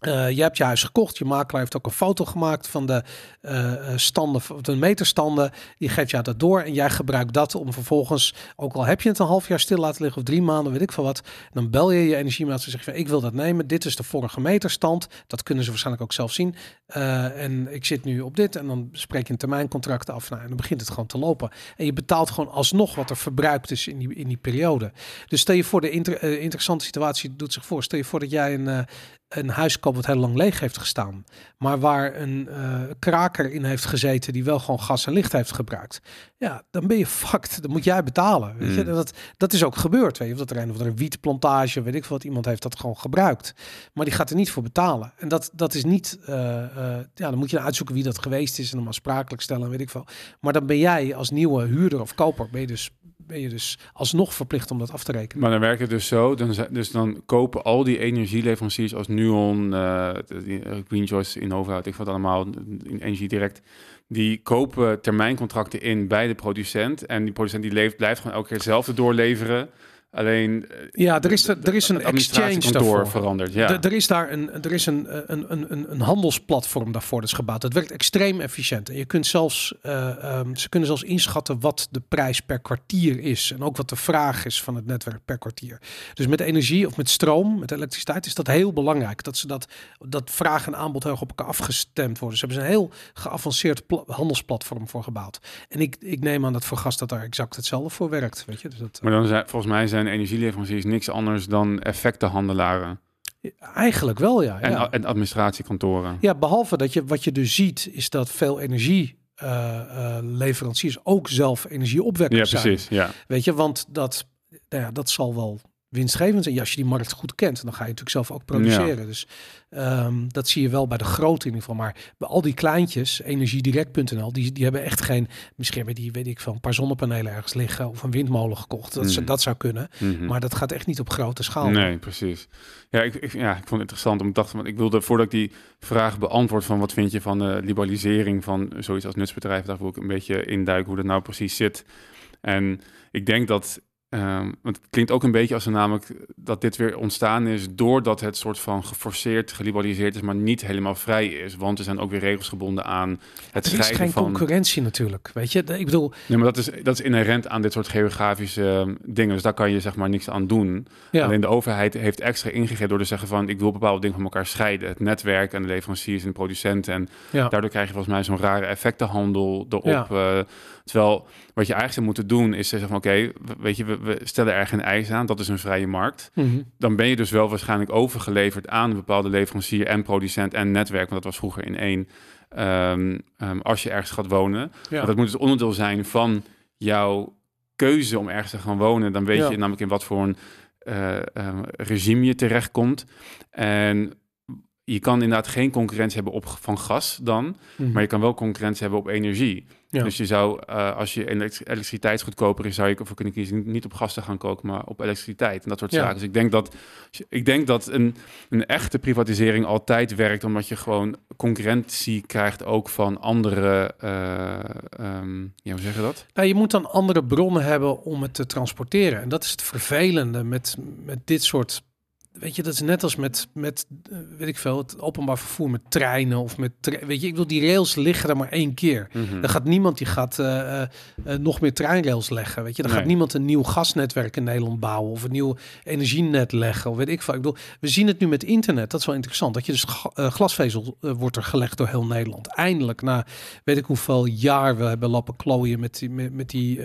Eh, je hebt je huis gekocht. Je makelaar heeft ook een foto gemaakt van de eh, standen, de meterstanden. Die geeft jou dat door en jij gebruikt dat om vervolgens, ook al heb je het een half jaar stil laten liggen of drie maanden, weet ik veel wat, dan bel je je energiemaatschappij en zeg je ik wil dat nemen. Dit is de vorige meterstand. Dat kunnen ze waarschijnlijk ook zelf zien. En ik zit nu op dit en dan spreek je een termijncontract af. Nou, en dan begint het gewoon te lopen. En je betaalt gewoon alsnog wat er verbruikt is in die, in die periode. Dus stel je voor de inter- interessante situatie doet zich voor. Stel je voor dat jij een, een huis koopt wat heel lang leeg heeft gestaan. Maar waar een eh, kraker in heeft gezeten die wel gewoon gas en licht heeft gebruikt. Ja, dan ben je fucked. Dan moet jij betalen. Weet je? Mm. Dat, dat is ook gebeurd. Weet je? Of dat er een of andere wietplantage, weet ik veel wat, iemand heeft dat gewoon gebruikt. Maar die gaat er niet voor betalen. En dat, dat is niet, eh, eh, ja, dan moet je dan uitzoeken wie dat geweest is en hem aansprakelijk stellen, weet ik veel. Maar dan ben jij als nieuwe huurder of koper, ben je dus, ben je dus alsnog verplicht om dat af te rekenen. Maar dan werkt het dus zo, dan, dus dan kopen al die energieleveranciers als Nuon, eh, eh, Green Choice, Innova, weet ik wat allemaal, in Energie Direct, die kopen termijncontracten in bij de producent. En die producent die leeft, blijft gewoon elke keer hetzelfde doorleveren. Alleen eh, Ja, er is, er, er is een het exchange daarvoor. veranderd. Ja. Er is daar een, er is een, een, een, een, een handelsplatform daarvoor dat is gebouwd. Dat werkt extreem efficiënt. En je kunt zelfs, eh, ehm, ze kunnen zelfs inschatten wat de prijs per kwartier is. En ook wat de vraag is van het netwerk per kwartier. Dus met energie of met stroom, met elektriciteit, is dat heel belangrijk. Dat ze dat, dat vraag en aanbod heel erg op elkaar afgestemd worden. Ze hebben ze een heel geavanceerd pla- handelsplatform voor gebouwd. En ik, ik neem aan dat voor gas dat daar exact hetzelfde voor werkt. Weet je? Dus dat, Maar dan zijn, volgens mij zijn energieleveranciers niks anders dan effectenhandelaren eigenlijk wel, ja. en, ja. en administratiekantoren. Ja, behalve dat je wat je dus ziet, is dat veel energie. eh, eh, leveranciers ook zelf Ja, energieopwekkers zijn. precies. Ja. Weet je, want dat, nou ja, dat zal wel winstgevend zijn. Ja, als je die markt goed kent, dan ga je natuurlijk zelf ook produceren. Dus ehm, dat zie je wel bij de grote in ieder geval. Maar bij al die kleintjes, energiedirect.nl, die, die hebben echt geen... Misschien hebben die, weet ik veel, een paar zonnepanelen ergens liggen... of een windmolen gekocht. Dat, zou- Mhm. dat zou kunnen. Mhm. Maar dat gaat echt niet op grote schaal. Nee, precies. Ja ik, ik, ja, ik vond het interessant. Omdat ik dacht, want ik wilde voordat ik die vraag beantwoord van wat vind je van de liberalisering van zoiets als nutsbedrijf, daar wil ik een beetje induiken hoe dat nou precies zit. En ik denk dat, ehm, want het klinkt ook een beetje als er namelijk dat dit weer ontstaan is doordat het soort van geforceerd, geliberaliseerd is, maar niet helemaal vrij is. Want er zijn ook weer regels gebonden aan het Er is scheiden geen van. concurrentie natuurlijk. Weet je, ik bedoel, Nee, maar dat is, dat is inherent aan dit soort geografische ehm, dingen. Dus daar kan je zeg maar niks aan doen. ja. Alleen de overheid heeft extra ingegrepen door te zeggen van... ik wil bepaalde dingen van elkaar scheiden. Het netwerk en de leveranciers en de producenten. En ja. daardoor krijg je volgens mij zo'n rare effectenhandel erop. Ja. eh, terwijl wat je eigenlijk zou moeten doen is zeggen van... oké, we- weet je, we, we stellen er geen eis aan. Dat is een vrije markt. Mhm. Dan ben je dus wel waarschijnlijk overgeleverd aan een bepaalde leverancier... en producent en netwerk. Want dat was vroeger in één. ehm, ehm, als je ergens gaat wonen. Ja. Dat moet dus onderdeel zijn van jouw keuze om ergens te gaan wonen. Dan weet Ja. je namelijk in wat voor een eh, ehm, regime je terechtkomt. En je kan inderdaad geen concurrentie hebben op van gas dan, Mhm. maar je kan wel concurrentie hebben op energie. Ja. Dus je zou, eh, als je elekt- elektriciteit goedkoper is, zou je ervoor kunnen kiezen niet- op gas te gaan koken, maar op elektriciteit en dat soort Ja. zaken. Dus ik denk dat, ik denk dat een, een echte privatisering altijd werkt, omdat je gewoon concurrentie krijgt ook van andere, ehm, ja, hoe zeg je dat? Nou, je moet dan andere bronnen hebben om het te transporteren. En dat is het vervelende met, met dit soort weet je, dat is net als met, met eh, weet ik veel, het openbaar vervoer met treinen of met, tre- weet je, ik bedoel, die rails liggen er maar één keer. Mhm. Er gaat niemand die gaat eh, eh, nog meer treinrails leggen. Weet je, er gaat niemand een nieuw gasnetwerk in Nederland bouwen of een nieuw energienet leggen. Of weet ik veel. Ik bedoel, we zien het nu met internet. Dat is wel interessant. Dat je dus glasvezel wordt er gelegd door heel Nederland. Eindelijk na weet ik hoeveel jaar we hebben lappen klooien met die met, met die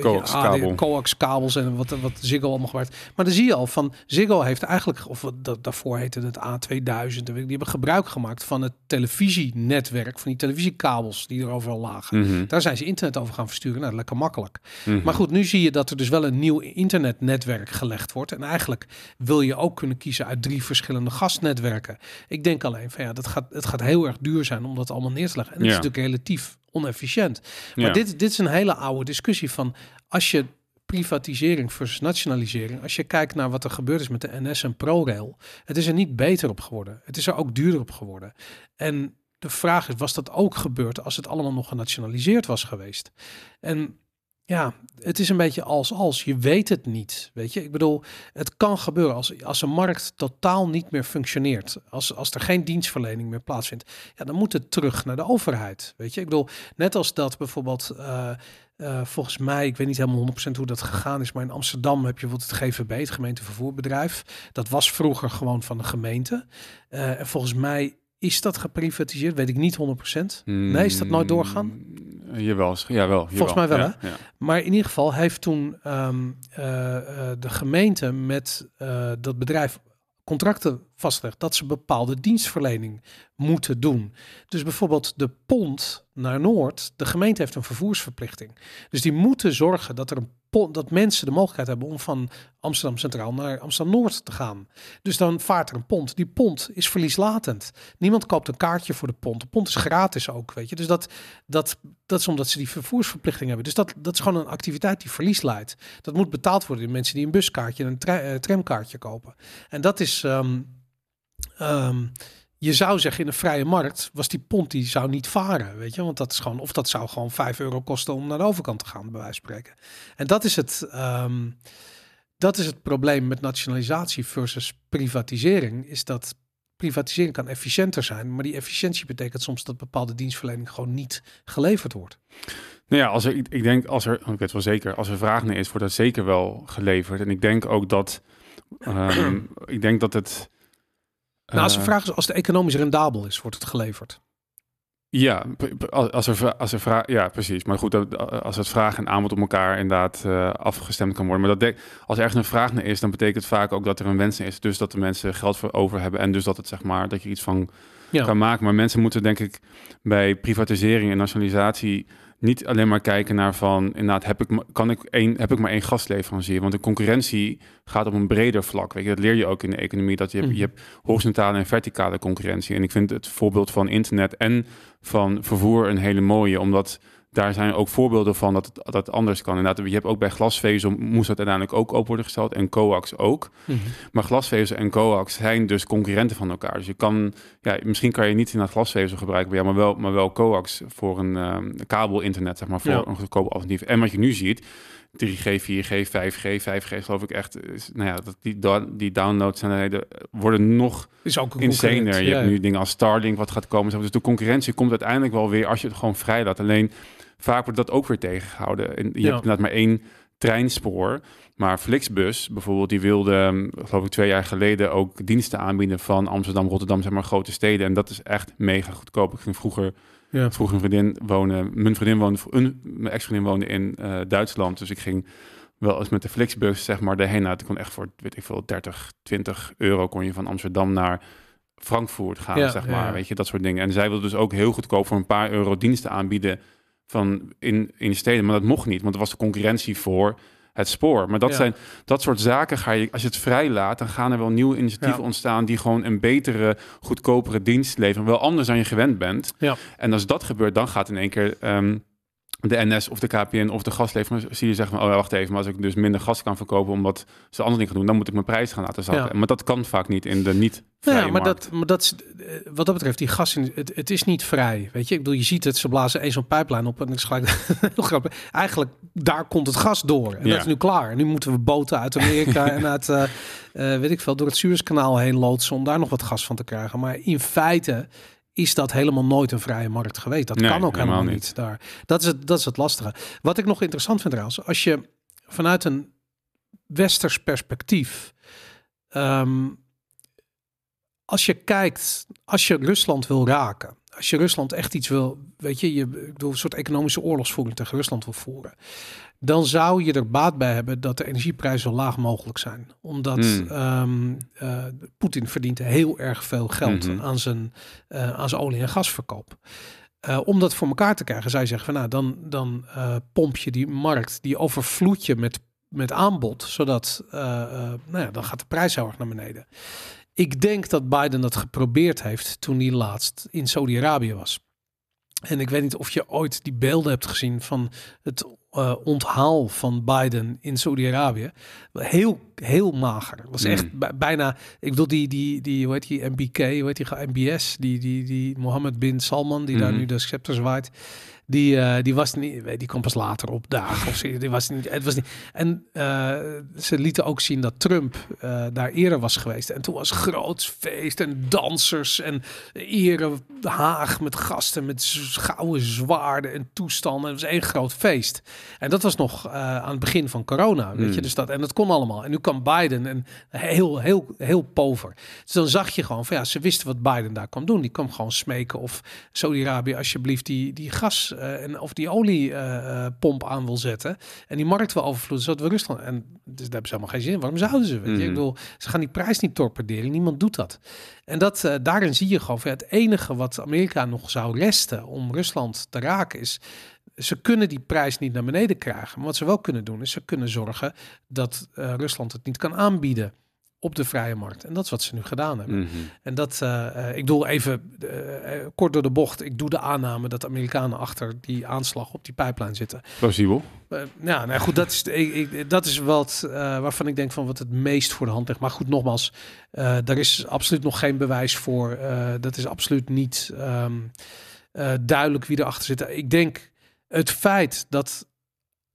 Coax-kabel. AD coax-kabels en wat wat Ziggo allemaal gebruikt. Maar dan zie je al van Ziggo heeft eigenlijk of dat daarvoor heette het A2000. en weet ik, Die hebben gebruik gemaakt van het televisienetwerk van die televisiekabels die er overal lagen. Mhm. Daar zijn ze internet over gaan versturen. Nou, lekker makkelijk. Mhm. Maar goed, nu zie je dat er dus wel een nieuw internetnetwerk gelegd wordt. En eigenlijk wil je ook kunnen kiezen uit drie verschillende gasnetwerken. Ik denk alleen van ja, dat gaat, het gaat heel erg duur zijn om dat allemaal neer te leggen. En Ja. is natuurlijk relatief onefficiënt. Maar Ja. dit, dit is een hele oude discussie van als je privatisering versus nationalisering. Als je kijkt naar wat er gebeurd is met de NS en ProRail. Het is er niet beter op geworden. Het is er ook duurder op geworden. En de vraag is, was dat ook gebeurd als het allemaal nog genationaliseerd was geweest? En ja, het is een beetje als als. Je weet het niet. Weet je, ik bedoel, het kan gebeuren als, als een markt totaal niet meer functioneert. Als, als er geen dienstverlening meer plaatsvindt. Ja, dan moet het terug naar de overheid. Weet je, ik bedoel, net als dat bijvoorbeeld. eh, eh, volgens mij, ik weet niet helemaal 100% hoe dat gegaan is, maar in Amsterdam heb je bijvoorbeeld het GVB, het gemeentevervoerbedrijf. Dat was vroeger gewoon van de gemeente. Eh, en volgens mij is dat geprivatiseerd, weet ik niet 100%. Nee, is dat nooit doorgaan? Mm, Jawel, jawel. Volgens mij wel, ja, ja. Maar in ieder geval heeft toen ehm, eh, de gemeente met dat bedrijf contracten vastgelegd dat ze bepaalde dienstverlening moeten doen. Dus bijvoorbeeld de pont naar Noord, de gemeente heeft een vervoersverplichting. Dus die moeten zorgen dat er een dat mensen de mogelijkheid hebben om van Amsterdam Centraal naar Amsterdam Noord te gaan. Dus dan vaart er een pont. Die pont is verlieslatend. Niemand koopt een kaartje voor de pont. De pont is gratis ook, weet je. Dus dat, dat, dat is omdat ze die vervoersverplichting hebben. Dus dat, dat is gewoon een activiteit die verlies leidt. Dat moet betaald worden door mensen die een buskaartje en een eh, tramkaartje kopen. En dat is. ehm, je zou zeggen in een vrije markt was die pont die zou niet varen, weet je, want dat is gewoon of dat zou gewoon 5 euro kosten om naar de overkant te gaan, bij wijze van spreken. En dat is het, ehm, dat is het probleem met nationalisatie versus privatisering, is dat privatisering kan efficiënter zijn, maar die efficiëntie betekent soms dat bepaalde dienstverlening gewoon niet geleverd wordt. Nou ja, als er, ik, denk als er, ik weet wel zeker, als er vraag naar is, wordt dat zeker wel geleverd. En ik denk ook dat, ehm, ik denk dat het. Nou, als de eh, vraag is, als de economisch rendabel is, wordt het geleverd. Ja, als er, als er vraag, ja, precies. Maar goed, als het vraag en aanbod op elkaar inderdaad eh, afgestemd kan worden. Maar dat als er ergens een vraag naar is, dan betekent het vaak ook dat er een wens is. Dus dat de mensen geld voor over hebben en dus dat het zeg maar dat je iets van Ja. kan maken. Maar mensen moeten denk ik bij privatisering en nationalisatie niet alleen maar kijken naar van inderdaad heb ik kan ik één heb ik maar één gastleverancier, want de concurrentie gaat op een breder vlak. Weet je, dat leer je ook in de economie dat je hebt, Mhm. je hebt horizontale en verticale concurrentie. En ik vind het voorbeeld van internet en van vervoer een hele mooie, omdat daar zijn ook voorbeelden van dat het, dat anders kan. Inderdaad, je hebt ook bij glasvezel moest dat uiteindelijk ook open worden gesteld en coax ook. Mhm. Maar glasvezel en coax zijn dus concurrenten van elkaar. Dus je kan, ja, misschien kan je niet in dat glasvezel gebruiken, ja, maar wel, maar wel coax voor een ehm, kabel-internet, zeg maar, voor Ja. een goedkoop alternatief. En wat je nu ziet, 3G, 4G, 5G, 5G geloof ik echt, is, nou ja, dat die, die downloads zijn, worden nog Is ook een insaner. Je ja, hebt nu dingen als Starlink wat gaat komen. Dus de concurrentie komt uiteindelijk wel weer als je het gewoon vrij laat. Alleen vaak wordt dat ook weer tegengehouden. En je Ja. hebt inderdaad maar één treinspoor. Maar Flixbus bijvoorbeeld, die wilde, ehm, geloof ik, twee jaar geleden ook diensten aanbieden van Amsterdam, Rotterdam, zeg maar grote steden. En dat is echt mega goedkoop. Ik ging vroeger, Ja. vroeger een vriendin wonen, mijn vriendin woonde, een, mijn ex-vriendin woonde in eh, Duitsland. Dus ik ging wel eens met de Flixbus, zeg maar, daarheen. Nou, toen kon echt voor, weet ik veel, 30, 20 euro kon je van Amsterdam naar Frankfurt gaan, Ja, zeg maar. ja. Weet je, dat soort dingen. En zij wilde dus ook heel goedkoop voor een paar euro diensten aanbieden van in, in de steden. Maar dat mocht niet, want er was de concurrentie voor het spoor. Maar dat Ja. zijn dat soort zaken ga je, als je het vrij laat, dan gaan er wel nieuwe initiatieven Ja. ontstaan die gewoon een betere, goedkopere dienst leveren. Wel anders dan je gewend bent. Ja. En als dat gebeurt, dan gaat in één keer ehm, de NS of de KPN of de gasleverancier zeggen van, oh ja, wacht even, maar als ik dus minder gas kan verkopen omdat ze andere dingen gaan doen, dan moet ik mijn prijs gaan laten zakken. Ja. Maar dat kan vaak niet in de niet Ja, maar markt. dat, maar dat is, eh, wat dat betreft, die gas, in, het, het is niet vrij. Weet je, ik bedoel, je ziet het, ze blazen één zo'n pijplijn op en ik is gelijk heel grappig. Eigenlijk, daar komt het gas door. En Ja. dat is nu klaar. En nu moeten we boten uit Amerika en uit, eh, eh, weet ik veel, door het Suezkanaal heen loodsen om daar nog wat gas van te krijgen. Maar in feite is dat helemaal nooit een vrije markt geweest. Dat Nee, kan ook helemaal, helemaal niet. niet. daar. Dat is, het, dat is het lastige. Wat ik nog interessant vind trouwens, als je vanuit een westers perspectief, ehm, als je kijkt, als je Rusland wil raken, als je Rusland echt iets wil, weet je, je ik bedoel, een soort economische oorlogsvoering tegen Rusland wil voeren, dan zou je er baat bij hebben dat de energieprijzen zo laag mogelijk zijn. Omdat Hmm. ehm, eh, Poetin verdient heel erg veel geld Mhm. aan, zijn, eh, aan zijn olie- en gasverkoop. Eh, om dat voor elkaar te krijgen, je zeggen van nou, dan, dan pomp je die markt, die overvloed je met, met aanbod, zodat nou ja, dan gaat de prijs heel erg naar beneden. Ik denk dat Biden dat geprobeerd heeft toen hij laatst in Saudi-Arabië was. En ik weet niet of je ooit die beelden hebt gezien van het eh, onthaal van Biden in Saudi-Arabië. Heel, heel mager. Het was echt bij- bijna. Ik bedoel, die, die, die, hoe heet die, MBK, hoe heet die, MBS, die, die, die Mohammed bin Salman, die daar Mhm. nu de scepter zwaait. Die, eh, die was niet, weet, die kwam pas later op dagen of zo. Die was niet, het was niet. En eh, ze lieten ook zien dat Trump eh, daar eerder was geweest. En toen was groot feest en dansers en ere haag met gasten met gouden zwaarden en toestanden. Het was één groot feest. En dat was nog aan het begin van corona, weet je. Hmm. Dus dat, en dat kon allemaal. En nu kwam Biden en heel, heel, heel pover. Dus dan zag je gewoon van ja, ze wisten wat Biden daar kwam doen. Die kwam gewoon smeken of Saudi-Arabië alsjeblieft die, die gas eh, en of die oliepomp aan wil zetten. En die markt wil overvloeden, zodat we Rusland... En dus daar hebben ze helemaal geen zin in. Waarom zouden ze? Weet je? Ik Mhm. bedoel, ze gaan die prijs niet torpederen. Niemand doet dat. En dat, eh, daarin zie je gewoon, ja, het enige wat Amerika nog zou resten om Rusland te raken is... Ze kunnen die prijs niet naar beneden krijgen. Maar wat ze wel kunnen doen, is ze kunnen zorgen dat eh, Rusland het niet kan aanbieden op de vrije markt. En dat is wat ze nu gedaan hebben. Mhm. En dat, eh, eh, ik doe even eh, kort door de bocht. Ik doe de aanname dat de Amerikanen achter die aanslag op die pijplijn zitten. Plausibel. Eh, ja, nou goed, dat is, ik, ik, dat is wat waarvan ik denk van wat het meest voor de hand ligt. Maar goed, nogmaals, daar is absoluut nog geen bewijs voor. Dat is absoluut niet ehm, eh, duidelijk wie erachter zit. Ik denk het feit dat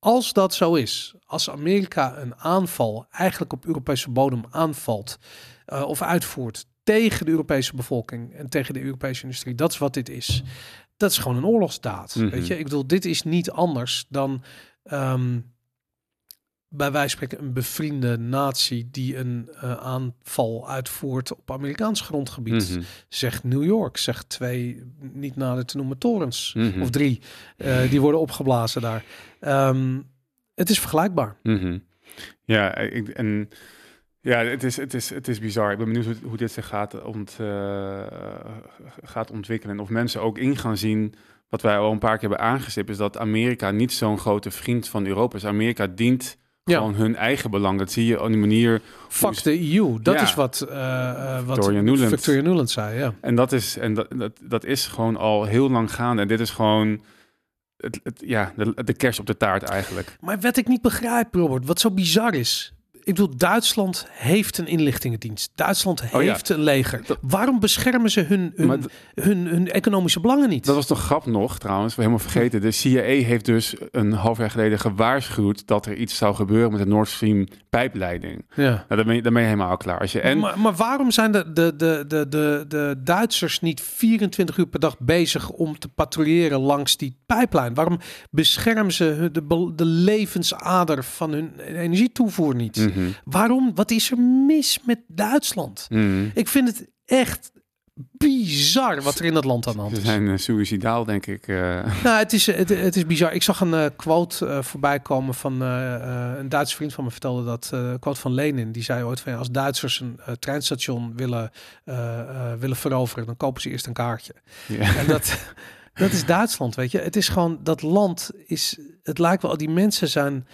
als dat zo is, als Amerika een aanval eigenlijk op Europese bodem aanvalt eh, of uitvoert tegen de Europese bevolking en tegen de Europese industrie, dat is wat dit is. Dat is gewoon een oorlogsdaad. Mhm. Weet je, ik bedoel, dit is niet anders dan ehm, bij wijze van spreken een bevriende natie die een eh, aanval uitvoert op Amerikaans grondgebied. Mhm. Zegt New York, zegt twee niet nader te noemen torens Mhm. of drie, eh, die worden opgeblazen daar. Ehm, het is vergelijkbaar. Mhm. Ja, ik, en ja, het is, het, is, het is bizar. Ik ben benieuwd hoe, hoe dit zich gaat, ont, eh, gaat ontwikkelen. En of mensen ook in gaan zien, wat wij al een paar keer hebben aangestipt, is dat Amerika niet zo'n grote vriend van Europa is. Amerika dient Ja. gewoon hun eigen belang. Dat zie je op die manier. Fuck de EU. Dat Ja. is wat, eh, wat Victoria Nuland. Victoria Nuland zei. Ja. En dat is, en dat, dat, dat is gewoon al heel lang gaande. En dit is gewoon het, het, ja, de, de kerst op de taart eigenlijk. Maar wat ik niet begrijp, Robert, wat zo bizar is. Ik bedoel, Duitsland heeft een inlichtingendienst. Duitsland Oh ja. heeft een leger. Dat- Waarom beschermen ze hun, hun, hun, hun economische belangen niet? Dat was toch grap nog, trouwens, we helemaal vergeten. De CIA heeft dus een half jaar geleden gewaarschuwd dat er iets zou gebeuren met de Nord Stream pijpleiding. ja. Nou, dan ben je, helemaal al klaar. Als je, en maar, maar waarom zijn de, de, de, de, de, de Duitsers niet 24 uur per dag bezig om te patrouilleren langs die pijplijn? Waarom beschermen ze de, de levensader van hun energietoevoer niet? Mhm, Waarom? Wat is er mis met Duitsland? mhm. Ik vind het echt bizar wat er in dat land aan de hand Ze is. zijn uh, suicidaal, denk ik. eh. Nou, het is, het, het is bizar. Ik zag een eh, quote eh, voorbij komen van eh, eh, een Duitse vriend van me vertelde dat. eh, een quote van Lenin. Die zei ooit van ja, als Duitsers een eh, treinstation willen, eh, eh, willen veroveren, dan kopen ze eerst een kaartje. En dat, dat is Duitsland, weet je. Het is gewoon, dat land is, het lijkt wel, die mensen zijn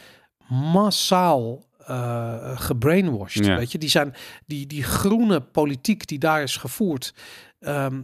massaal eh gebrainwashed, Ja. weet je. Die zijn, die, die groene politiek die daar is gevoerd, ehm,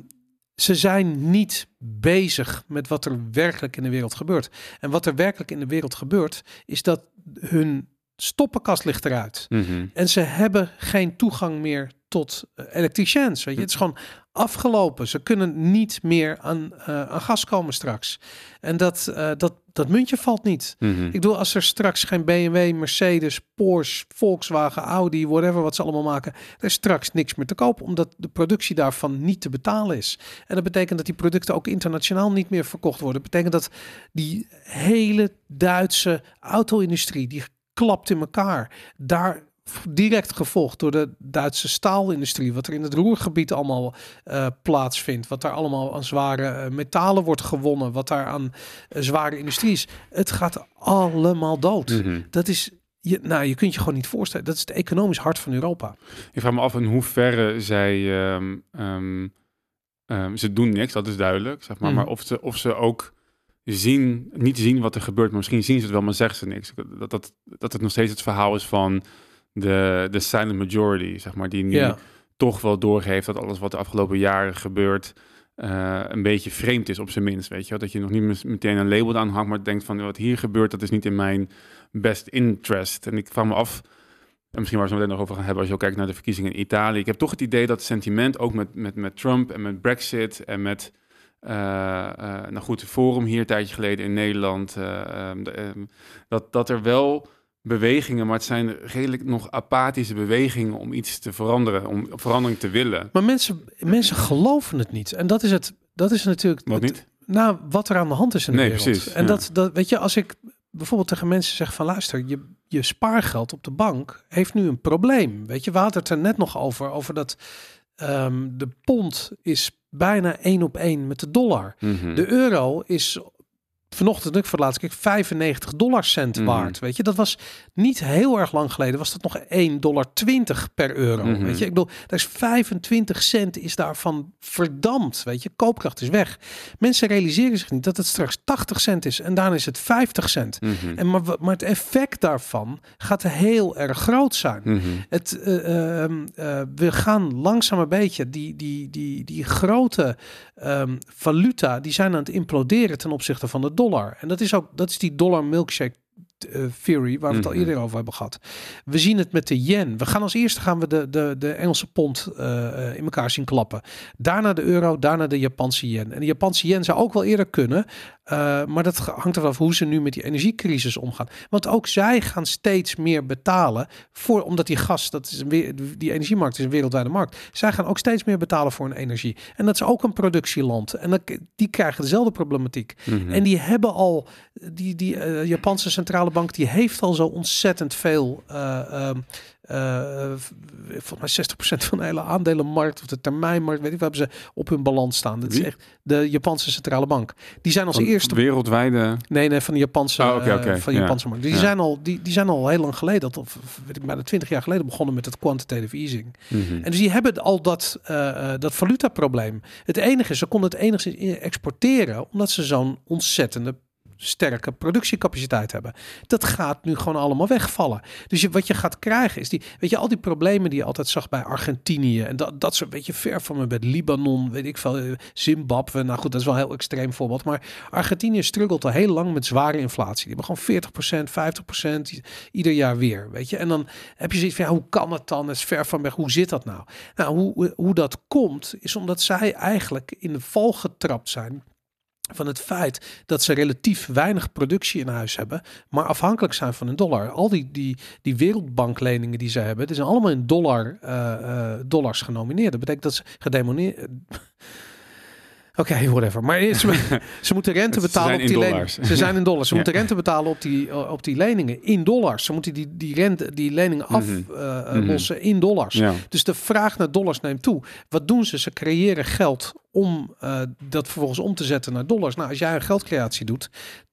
ze zijn niet bezig met wat er werkelijk in de wereld gebeurt. En wat er werkelijk in de wereld gebeurt, is dat hun stoppenkast ligt eruit. Mhm. En ze hebben geen toegang meer tot uh, elektriciëns. Weet je, het is gewoon afgelopen. Ze kunnen niet meer aan, uh, aan gas komen straks. En dat, uh, dat, dat muntje valt niet. Mhm. Ik bedoel, als er straks geen BMW, Mercedes, Porsche, Volkswagen, Audi, whatever wat ze allemaal maken, er is straks niks meer te kopen, omdat de productie daarvan niet te betalen is. En dat betekent dat die producten ook internationaal niet meer verkocht worden. Dat betekent dat die hele Duitse auto-industrie, die klapt in elkaar. Daar direct gevolgd door de Duitse staalindustrie, wat er in het roergebied allemaal uh, plaatsvindt, wat daar allemaal aan zware uh, metalen wordt gewonnen, wat daar aan uh, zware industrie is. Het gaat allemaal dood. Mm -hmm. Dat is, je, nou, je kunt je gewoon niet voorstellen. Dat is het economisch hart van Europa. Ik vraag me af in hoeverre zij, um, um, um, ze doen niks, dat is duidelijk, zeg maar, Mhm. maar of ze, of ze ook zien, niet zien wat er gebeurt, maar misschien zien ze het wel, maar zeggen ze niks. Dat, dat, dat het nog steeds het verhaal is van de, de silent majority, zeg maar, die nu Ja. toch wel doorgeeft dat alles wat de afgelopen jaren gebeurt eh, een beetje vreemd is op zijn minst, weet je wel? Dat je nog niet meteen een label aan hangt, maar denkt van wat hier gebeurt, dat is niet in mijn best interest. En ik vraag me af, en misschien waar we het meteen nog over gaan hebben, als je ook kijkt naar de verkiezingen in Italië. Ik heb toch het idee dat het sentiment ook met, met, met Trump en met Brexit en met eh, nou goed, Forum hier een tijdje geleden in Nederland, eh, ehm, ehm, dat, dat er wel bewegingen, maar het zijn redelijk nog apathische bewegingen om iets te veranderen, om verandering te willen. Maar mensen, mensen geloven het niet. En dat is het. Dat is natuurlijk. Wat het- niet? Nou, wat er aan de hand is in de Nee, wereld. precies, En ja. dat, dat, weet je, als ik bijvoorbeeld tegen mensen zeg van luister, je, je spaargeld op de bank heeft nu een probleem. Weet je, we hadden het er net nog over, over dat ehm, de pond is bijna één op één met de dollar. Mhm. De euro is vanochtend, ik voor het laatst keer 95 dollar cent Mhm. waard. Weet je, dat was niet heel erg lang geleden, was dat nog 1,20 dollar per euro. Mhm. Weet je, ik bedoel, daar is 25 cent is daarvan verdampt. Weet je, koopkracht is weg. Mensen realiseren zich niet dat het straks 80 cent is en daarna is het 50 cent. Mhm. En maar, maar het effect daarvan gaat heel erg groot zijn. Het, eh, ehm, eh, we gaan langzaam een beetje die, die, die, die grote ehm, valuta, die zijn aan het imploderen ten opzichte van de dollar. En dat is ook dat is die dollar milkshake theory waar we het al Mhm. eerder over hebben gehad. We zien het met de yen. We gaan als eerste gaan we de, de, de Engelse pond eh, eh, in elkaar zien klappen. Daarna de euro, daarna de Japanse yen. En de Japanse yen zou ook wel eerder kunnen. eh, maar dat hangt ervan af hoe ze nu met die energiecrisis omgaan. Want ook zij gaan steeds meer betalen voor, omdat die gas, dat is een, weer- die energiemarkt is een wereldwijde markt. Zij gaan ook steeds meer betalen voor hun energie. En dat is ook een productieland. En dat, die krijgen dezelfde problematiek. Mhm. En die hebben al, die, die eh, Japanse centrale bank, die heeft al zo ontzettend veel, eh, v- volgens mij 60% van de hele aandelenmarkt of de termijnmarkt, weet ik, wat hebben ze op hun balans staan. Dat is echt de Japanse centrale bank. Die zijn als Van eerste wereldwijde. Nee, nee, van de Japanse, Oh, oké, van de ja. Japanse markt. Die, Ja. zijn al, die, die zijn al heel lang geleden, dat, of weet ik, bijna 20 jaar geleden begonnen met het quantitative easing. Mhm. En dus die hebben al dat, eh, dat valutaprobleem. Het enige is, ze konden het enigszins in- exporteren, omdat ze zo'n ontzettende sterke productiecapaciteit hebben. Dat gaat nu gewoon allemaal wegvallen. Dus je, wat je gaat krijgen is die, weet je, al die problemen die je altijd zag bij Argentinië en dat, dat soort, weet je, ver van me met Libanon, weet ik veel, eh, Zimbabwe. Nou goed, dat is wel een heel extreem voorbeeld. Maar Argentinië struggelt al heel lang met zware inflatie. Die hebben gewoon 40%, 50% i- ieder jaar weer, weet je. En dan heb je zoiets van, ja, hoe kan het dan? Het is ver van weg. Hoe zit dat nou? Nou, hoe, hoe dat komt, is omdat zij eigenlijk in de val getrapt zijn van het feit dat ze relatief weinig productie in huis hebben, maar afhankelijk zijn van een dollar. Al die, die, die wereldbankleningen die ze hebben, die zijn allemaal in dollar, eh, eh, dollars genomineerd. Dat betekent dat ze gedemoneerd... Oké, whatever. Maar ze, ze moeten rente betalen op die leningen. Ze zijn in dollars. Ze Ja. moeten rente betalen op die, eh, op die leningen in dollars. Ze moeten die, die, rente, die leningen Mhm. aflossen in dollars. Ja. Dus de vraag naar dollars neemt toe. Wat doen ze? Ze creëren geld om eh, dat vervolgens om te zetten naar dollars. Nou, als jij een geldcreatie doet,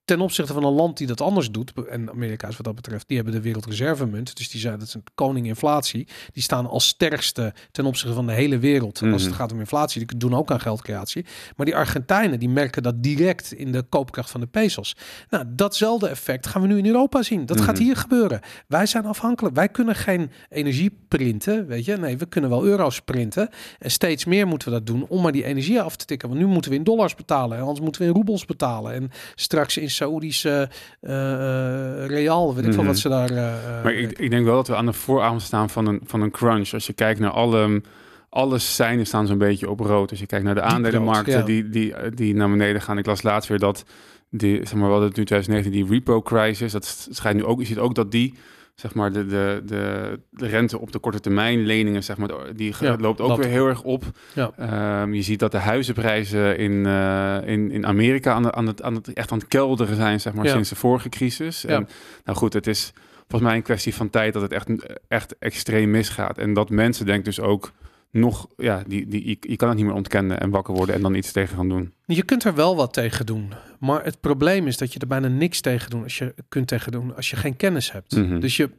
ten opzichte van een land die dat anders doet, en Amerika's wat dat betreft, die hebben de wereldreservemunt, dus die zijn dat is een koning inflatie, die staan als sterkste ten opzichte van de hele wereld als het Mhm. gaat om inflatie. Die doen ook aan geldcreatie, maar die Argentijnen die merken dat direct in de koopkracht van de pesos. Nou, datzelfde effect gaan we nu in Europa zien. Dat gaat Mhm. hier gebeuren. Wij zijn afhankelijk. Wij kunnen geen energie printen, weet je? Nee, we kunnen wel euro's printen en steeds meer moeten we dat doen om maar die energie af te tikken. Want nu moeten we in dollars betalen en anders moeten we in roebels betalen en straks in Saoedische eh eh, real, weet ik veel Mhm. wat ze daar. eh, Maar ik, ik denk wel dat we aan de vooravond staan van een, van een crunch. Als je kijkt naar alle, alle seinen staan zo'n beetje op rood. Als je kijkt naar de aandelenmarkten rood, ja. die, die, die naar beneden gaan. Ik las laatst weer dat, die, zeg maar, wel het nu 2019, die repo crisis. Dat schijnt nu ook, je ziet ook dat die, zeg maar, de, de, de, de rente op de korte termijn leningen, zeg maar, die Ja, loopt ook dat. weer heel erg op. Ja. Ehm, je ziet dat de huizenprijzen in, eh, in, in Amerika aan, de, aan, het, aan het, echt aan het kelderen zijn, zeg maar, Ja. sinds de vorige crisis. En, nou goed, het is volgens mij een kwestie van tijd dat het echt, echt extreem misgaat. En dat mensen denk dus ook nog, ja, die, die, je, je kan het niet meer ontkennen en wakker worden en dan iets tegen gaan doen. Je kunt er wel wat tegen doen. Maar het probleem is dat je er bijna niks tegen doen als je kunt tegen doen als je geen kennis hebt. Mhm. Dus je,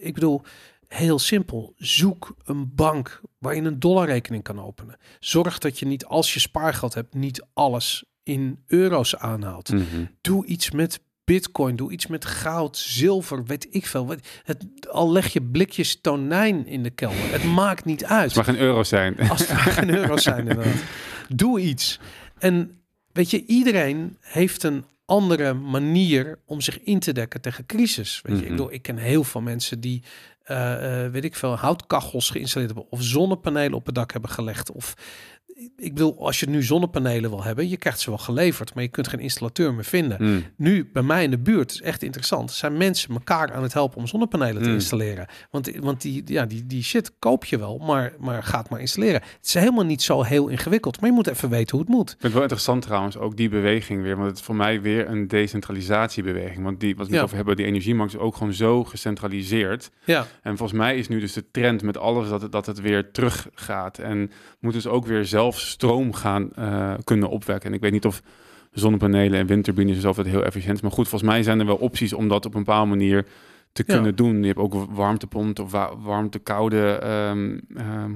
ik bedoel, heel simpel. Zoek een bank waar je een dollarrekening kan openen. Zorg dat je niet, als je spaargeld hebt, niet alles in euro's aanhaalt. Mhm. Doe iets met bitcoin, doe iets met goud, zilver, weet ik veel. Het, al leg je blikjes tonijn in de kelder. Het maakt niet uit. Het mag geen euro zijn. Als het maar geen euro's zijn inderdaad. Doe iets. En weet je, iedereen heeft een andere manier om zich in te dekken tegen crisis. Weet je, ik, Mhm. bedoel, ik ken heel veel mensen die, eh, eh, weet ik veel, houtkachels geïnstalleerd hebben of zonnepanelen op het dak hebben gelegd. Of ik bedoel, als je nu zonnepanelen wil hebben, je krijgt ze wel geleverd, maar je kunt geen installateur meer vinden. Mm. Nu, bij mij in de buurt, is echt interessant, zijn mensen elkaar aan het helpen om zonnepanelen te Mm. installeren. Want, want die, ja, die, die shit koop je wel, maar, maar gaat maar installeren. Het is helemaal niet zo heel ingewikkeld, maar je moet even weten hoe het moet. Ik vind het wel interessant trouwens, ook die beweging weer. Want het is voor mij weer een decentralisatiebeweging. Want die, wat we Ja. over hebben, die energiemarkt is ook gewoon zo gecentraliseerd. Ja, En volgens mij is nu dus de trend met alles dat het, dat het weer terug gaat. En moet dus ook weer zelf stroom gaan eh, kunnen opwekken. En ik weet niet of zonnepanelen en windturbines zelf het heel efficiënt is. Maar goed, volgens mij zijn er wel opties om dat op een bepaalde manier te Ja. kunnen doen. Je hebt ook warmtepompen of wa warmte-koude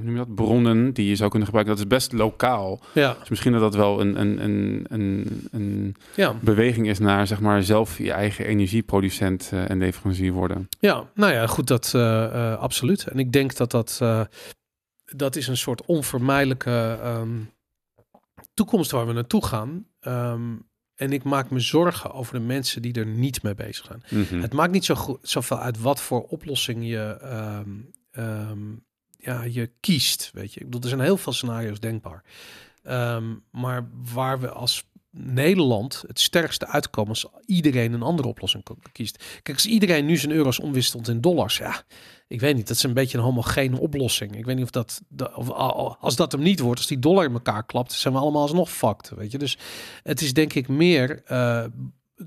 noem je dat? bronnen die je zou kunnen gebruiken. Dat is best lokaal. ja, Dus misschien dat dat wel een, een, een, een, een ja. beweging is naar zeg maar zelf je eigen energieproducent eh, en leverancier worden. Ja, nou ja, goed, dat eh, absoluut. En ik denk dat dat, dat is een soort onvermijdelijke ehm, toekomst waar we naartoe gaan. Ehm, en ik maak me zorgen over de mensen die er niet mee bezig zijn. Mhm. Het maakt niet zo goed, zoveel uit wat voor oplossing je, ehm, ja, je kiest. Weet je, ik bedoel, er zijn heel veel scenario's denkbaar. Maar waar we als Nederland het sterkste uitkomen als iedereen een andere oplossing kiest. Kijk, als iedereen nu zijn euro's omwisselt in dollars, ja, ik weet niet, dat is een beetje een homogene oplossing. Ik weet niet of dat, of, al- als dat hem niet wordt, als die dollar in elkaar klapt, zijn we allemaal alsnog fucked, weet je. Dus het is denk ik meer eh,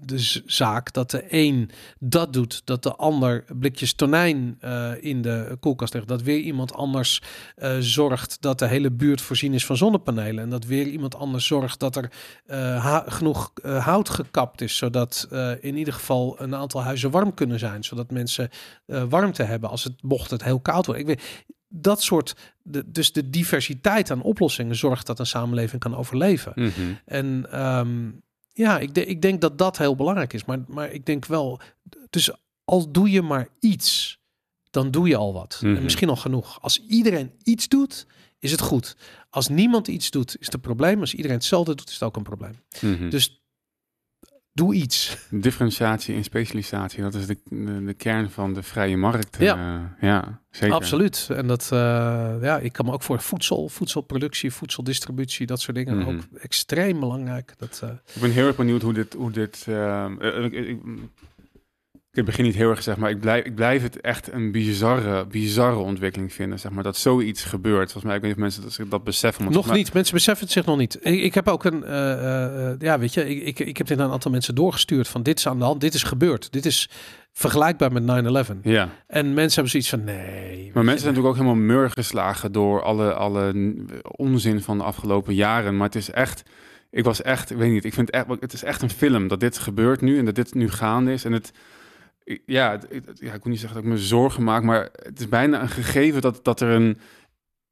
de zaak dat de een dat doet, dat de ander blikjes tonijn eh, in de koelkast legt, dat weer iemand anders eh, zorgt dat de hele buurt voorzien is van zonnepanelen en dat weer iemand anders zorgt dat er eh, genoeg hout gekapt is, zodat in ieder geval een aantal huizen warm kunnen zijn, zodat mensen warmte hebben als het mocht het heel koud worden. Ik weet dat soort, de, dus de diversiteit aan oplossingen zorgt dat een samenleving kan overleven. Mhm. En ehm, ja, ik, de- ik denk dat dat heel belangrijk is. Maar, maar ik denk wel, dus al doe je maar iets, dan doe je al wat. Mhm. En misschien al genoeg. Als iedereen iets doet, is het goed. Als niemand iets doet, is het een probleem. Als iedereen hetzelfde doet, is het ook een probleem. Mhm. Dus doe iets. Differentiatie en specialisatie, dat is de, de, de kern van de vrije markt. Ja. eh, ja zeker. Absoluut. En dat, eh, ja, ik kan me ook voor voedsel, voedselproductie, voedseldistributie, dat soort dingen Mhm. ook extreem belangrijk. Dat, eh, Ik ben heel erg benieuwd hoe dit... Hoe dit ik, ik, begin niet heel erg zeg maar, ik blijf, ik blijf het echt een bizarre, bizarre ontwikkeling vinden, zeg maar, dat zoiets gebeurt. Volgens mij, ik weet niet of mensen dat, dat beseffen. Nog niet. Mensen beseffen het zich nog niet. Ik, ik heb ook een, eh, eh, eh, ja, weet je, ik, ik, ik heb dit aan een aantal mensen doorgestuurd van dit is aan de hand, dit is gebeurd, dit is vergelijkbaar met 9/11. mij- Ja, En mensen hebben zoiets van nee. maar mensen zijn natuurlijk ook helemaal mur geslagen door alle, alle onzin van de afgelopen jaren. Maar het is echt, ik was echt, ik weet niet, ik vind echt, het is echt een film dat dit gebeurt nu en dat dit nu gaande is. En het, ja, ja, ik moet niet zeggen dat ik me zorgen maak, maar het is bijna een gegeven dat, dat er een,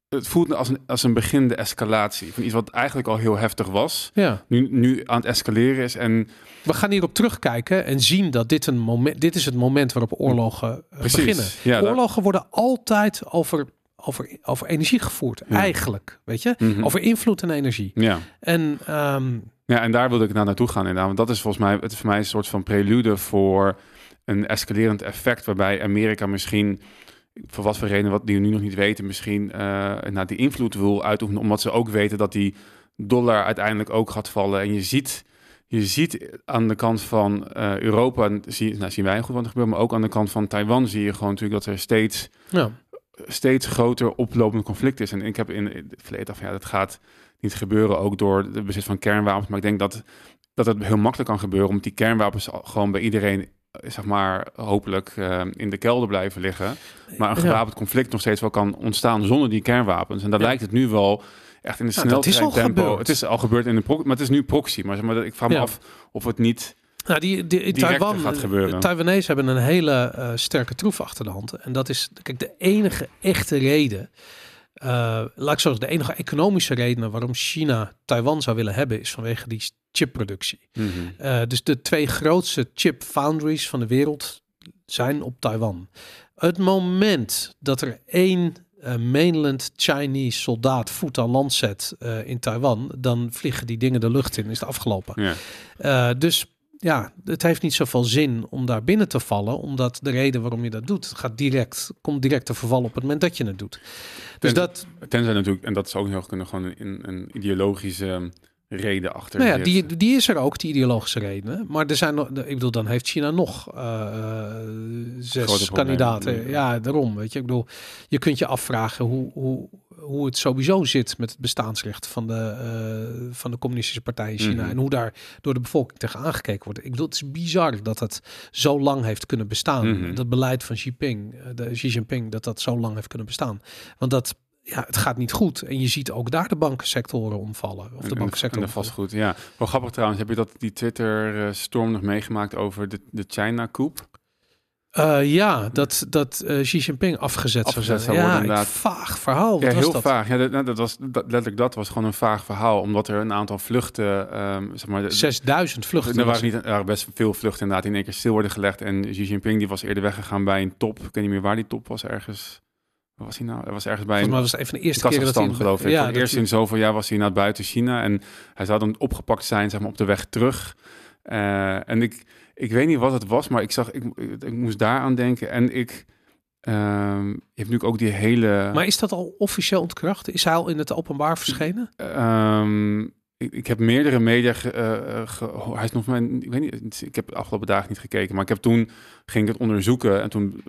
het voelt als een, als een beginnende escalatie van iets wat eigenlijk al heel heftig was. Ja. Nu, nu aan het escaleren is en We gaan hierop terugkijken en zien dat dit een moment, dit is het moment waarop oorlogen eh, beginnen. Ja, oorlogen worden altijd over, over, over energie gevoerd, Ja. eigenlijk, weet je? Mhm. Over invloed en energie. ja. En ehm, Ja, en daar wilde ik naar naartoe gaan inderdaad. Want dat is volgens mij, het is voor mij een soort van prelude voor een escalerend effect. Waarbij Amerika misschien, voor wat voor reden wat die we nu nog niet weten, misschien eh nou, die invloed wil uitoefenen. Omdat ze ook weten dat die dollar uiteindelijk ook gaat vallen. En je ziet, je ziet aan de kant van eh, Europa, zie, nou, zien wij goed wat er gebeurt. Maar ook aan de kant van Taiwan zie je gewoon natuurlijk dat er steeds ja, steeds groter oplopend conflict is. En ik heb in het verleden af, ja, dat gaat niet gebeuren, ook door het bezit van kernwapens. Maar ik denk dat, dat het heel makkelijk kan gebeuren, omdat die kernwapens gewoon bij iedereen, zeg maar, hopelijk eh, in de kelder blijven liggen. Maar een gewapend conflict nog steeds wel kan ontstaan zonder die kernwapens. En daar Ja. lijkt het nu wel echt in Nou, dat al sneltreintempo. gebeurd. Het is al gebeurd in de pro- maar het is nu proxy. Maar, zeg maar ik vraag me Ja. af of het niet Nou, die, die, Taiwan, gaat eh, gebeuren. De Taiwanese hebben een hele eh, sterke troef achter de hand. En dat is, kijk, de enige echte reden, eh, laat ik zo zeggen, de enige economische reden waarom China Taiwan zou willen hebben, is vanwege die chipproductie. Eh, dus de twee grootste chip foundries van de wereld zijn op Taiwan. Het moment dat er één eh, mainland Chinese soldaat voet aan land zet eh, in Taiwan, dan vliegen die dingen de lucht in, is het afgelopen. Ja. Eh, dus ja, het heeft niet zoveel zin om daar binnen te vallen, omdat de reden waarom je dat doet, gaat direct, komt direct te vervallen op het moment dat je het doet. Dus Ten- dat, Tenzij natuurlijk, en dat is ook heel kunnen gewoon een, een ideologische reden achter. nou ja, die, die is er ook, die ideologische redenen. Maar er zijn nog, ik bedoel, dan heeft China nog eh, zes kandidaten. Ja, daarom, weet je. Ik bedoel, je kunt je afvragen hoe, hoe, hoe het sowieso zit met het bestaansrecht van de, eh, van de communistische partij in China. Mhm. En hoe daar door de bevolking tegen aangekeken wordt. Ik bedoel, het is bizar dat het zo lang heeft kunnen bestaan. Mhm. Dat beleid van Xi Jinping, eh, de Xi Jinping, dat dat zo lang heeft kunnen bestaan. Want dat, ja, het gaat niet goed. En je ziet ook daar de bankensectoren omvallen. Of de En- en, bankensector en de vastgoed, ja. Wel grappig trouwens, heb je dat die Twitter-storm nog meegemaakt over de, de China-koep? Eh, ja, dat, dat eh, Xi Jinping afgezet, Afgezet zou zou zijn. worden, ja, inderdaad. vaag verhaal. Wat Ja, was heel dat? vaag. Ja, dat, nou, dat was dat, letterlijk dat was gewoon een vaag verhaal, omdat er een aantal vluchten, ehm, zeg maar, de- 6000 vluchten. er waren, niet, er waren best veel vluchten inderdaad in één keer stil worden gelegd. En Xi Jinping die was eerder weggegaan bij een top. Ik weet niet meer waar die top was, ergens. Waar was hij nou? Er was ergens bij Volgens een mij was het even de eerste keer dat hij... Geloof ik. Ja, Voor eerst hij- in zoveel jaar was hij naar buiten China. En hij zou dan opgepakt zijn, zeg maar, op de weg terug. Eh, en ik, ik weet niet wat het was, maar ik zag, ik, ik moest daaraan denken. En ik, je hebt natuurlijk ook die hele... Maar is dat al officieel ontkracht? Is hij al in het openbaar verschenen? Ehm, ik, ik heb meerdere media. Ge, eh, eh, hij is nog mijn. Ik weet niet. Ik heb de afgelopen dagen niet gekeken. Maar ik heb toen ging ik het onderzoeken. En toen.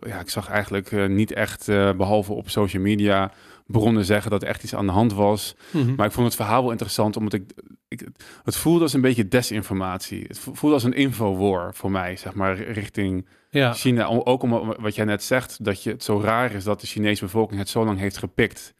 Ja, ik zag eigenlijk eh, niet echt. eh, behalve op social media. Bronnen zeggen dat er echt iets aan de hand was. Mhm. Maar ik vond het verhaal wel interessant. Omdat ik. ik het voelde als een beetje desinformatie. Het vo- voelde als een infowar voor mij. Zeg maar richting ja. China. Ook om wat jij net zegt. Dat je het zo raar is dat de Chinese bevolking het zo lang heeft gepikt.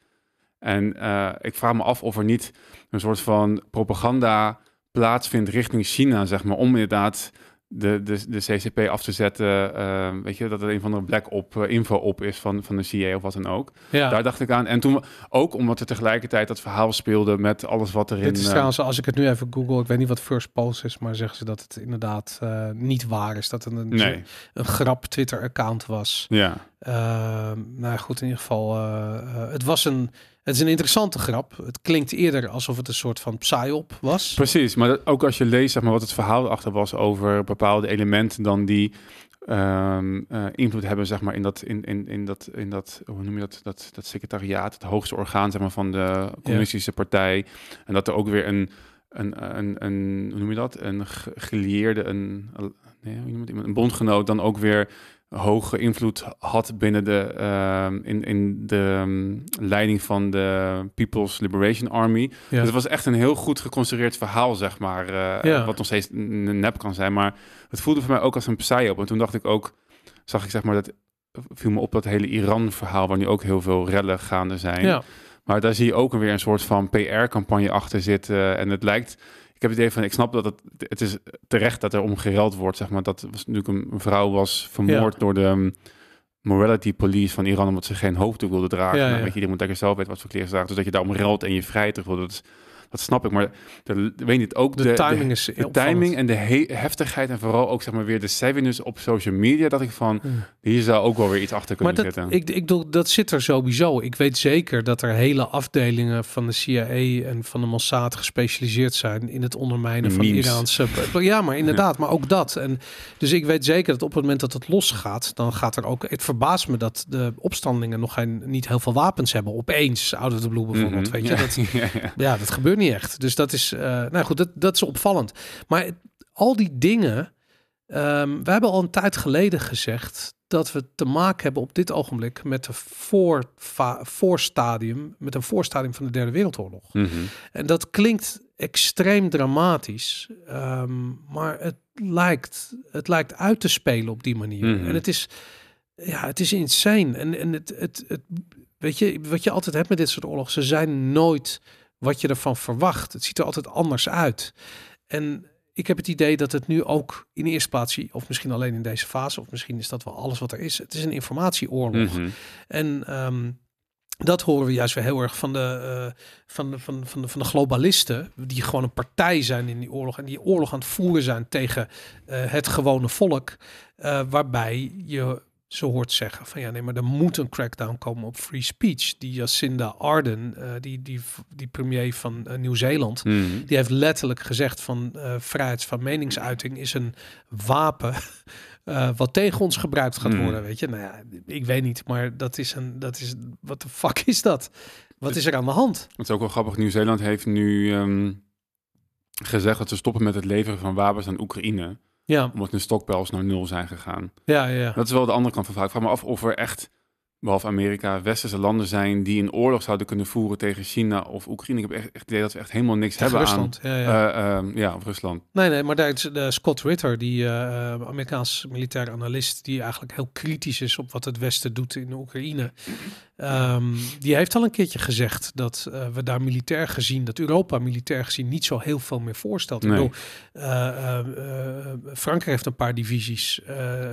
En eh, ik vraag me af of er niet een soort van propaganda plaatsvindt richting China, zeg maar, om inderdaad de, de, de CCP af te zetten. eh, weet je, dat het een van de black op eh, info op is van, van de CIA of wat dan ook. ja. Daar dacht ik aan. En toen ook omdat er tegelijkertijd dat verhaal speelde met alles wat erin. Dit is eh, trouwens, als ik het nu even google, ik weet niet wat First Post is, maar zeggen ze dat het inderdaad eh, niet waar is. Dat het een, nee, een grap Twitter-account was. ja. Ehm, nou goed, in ieder geval, eh, eh, het was een, het is een interessante grap. Het klinkt eerder alsof het een soort van psyop was. Precies, maar dat, ook als je leest zeg maar, wat het verhaal achter was over bepaalde elementen dan die ehm, eh, invloed hebben zeg maar, in, dat, in, in, in, dat, in dat, hoe noem je dat, dat, dat secretariaat, het hoogste orgaan zeg maar, van de communistische partij. En dat er ook weer een, een, een, een hoe noem je dat, een ge- gelieerde, een, nee, hoe noem je het, een bondgenoot dan ook weer hoge invloed had binnen de, ehm, in, in de ehm, leiding van de People's Liberation Army. Ja. Dus het was echt een heel goed geconstrueerd verhaal, zeg maar. eh, Ja. Wat nog steeds nep kan zijn. Maar het voelde voor mij ook als een psyop. En toen dacht ik ook, zag ik zeg maar dat viel me op dat hele Iran-verhaal, waar nu ook heel veel rellen gaande zijn. Ja, Maar daar zie je ook weer een soort van PR-campagne achter zitten. En het lijkt, ik heb het idee van, ik snap dat het, het is terecht dat er om gereld wordt, zeg maar. Dat was natuurlijk een, een vrouw was vermoord door de um, morality police van Iran, omdat ze geen hoofddoek wilde dragen. Ja, Nou, ja. weet je, je moet lekker zelf weten wat voor kleren ze draagt. Dus dat je daarom relt en je vrijheid terug wil. Dat, is- dat snap ik. Maar de, weet niet, ook De, de, timing is de timing en de he- heftigheid en vooral ook zeg maar weer de savviness op social media, dat ik van, Hmm. hier zou ook wel weer iets achter Maar kunnen dat, zitten. ik, ik bedoel, dat zit er sowieso. Ik weet zeker dat er hele afdelingen van de CIA en van de Mossad gespecialiseerd zijn in het ondermijnen van. Iraanse. Ja, maar inderdaad, maar ook dat. En dus ik weet zeker dat op het moment dat het losgaat, dan gaat er ook. Het verbaast me dat de opstandelingen nog geen, niet heel veel wapens hebben. Opeens, out of the blue bijvoorbeeld. Mhm. Weet je, Ja, dat, ja. ja, dat gebeurt niet echt. Dus dat is, eh, nou goed, dat, dat is opvallend. Maar al die dingen, ehm, we hebben al een tijd geleden gezegd dat we te maken hebben op dit ogenblik met een voorfa- voorstadium, met een voorstadium van de Derde Wereldoorlog. Mhm. En dat klinkt extreem dramatisch, ehm, maar het lijkt, het lijkt uit te spelen op die manier. Mhm. En het is, ja, het is insane. En, en het, het, het, weet je, wat je altijd hebt met dit soort oorlogen, ze zijn nooit wat je ervan verwacht. Het ziet er altijd anders uit. En ik heb het idee dat het nu ook in de eerste plaats, of misschien alleen in deze fase, of misschien is dat wel alles wat er is. Het is een informatieoorlog. Mhm. En ehm, dat horen we juist weer heel erg van de, eh, van, de, van, van, de, van de globalisten, die gewoon een partij zijn in die oorlog en die oorlog aan het voeren zijn tegen eh, het gewone volk, eh, waarbij je zo hoort zeggen van ja nee, maar er moet een crackdown komen op free speech. Die Jacinda Ardern, eh, die, die, die premier van eh, Nieuw-Zeeland, Mhm. die heeft letterlijk gezegd van eh vrijheid van meningsuiting is een wapen wat tegen ons gebruikt gaat Hmm. worden. Weet je, nou ja, ik weet niet, maar dat is een, dat is, wat de fuck is dat? Wat is er aan de hand? Het is ook wel grappig. Nieuw-Zeeland heeft nu ehm, gezegd dat ze stoppen met het leveren van wapens aan Oekraïne. Ja, Omdat hun stokpels naar nul zijn gegaan. ja, ja. Dat is wel de andere kant van de vraag. Ik vraag me af of er echt, behalve Amerika, westerse landen zijn die een oorlog zouden kunnen voeren tegen China of Oekraïne. Ik heb echt, echt het idee dat we echt helemaal niks Tegen hebben Rusland. Ja, ja. aan. eh, ehm, ja, of Rusland. Nee, nee, maar daar is de Scott Ritter, die eh, Amerikaans militair analist, die eigenlijk heel kritisch is op wat het Westen doet in Oekraïne. Ehm, die heeft al een keertje gezegd dat eh, we daar militair gezien, dat Europa militair gezien niet zo heel veel meer voorstelt. Ik Nee. bedoel, eh, eh, Frankrijk heeft een paar divisies.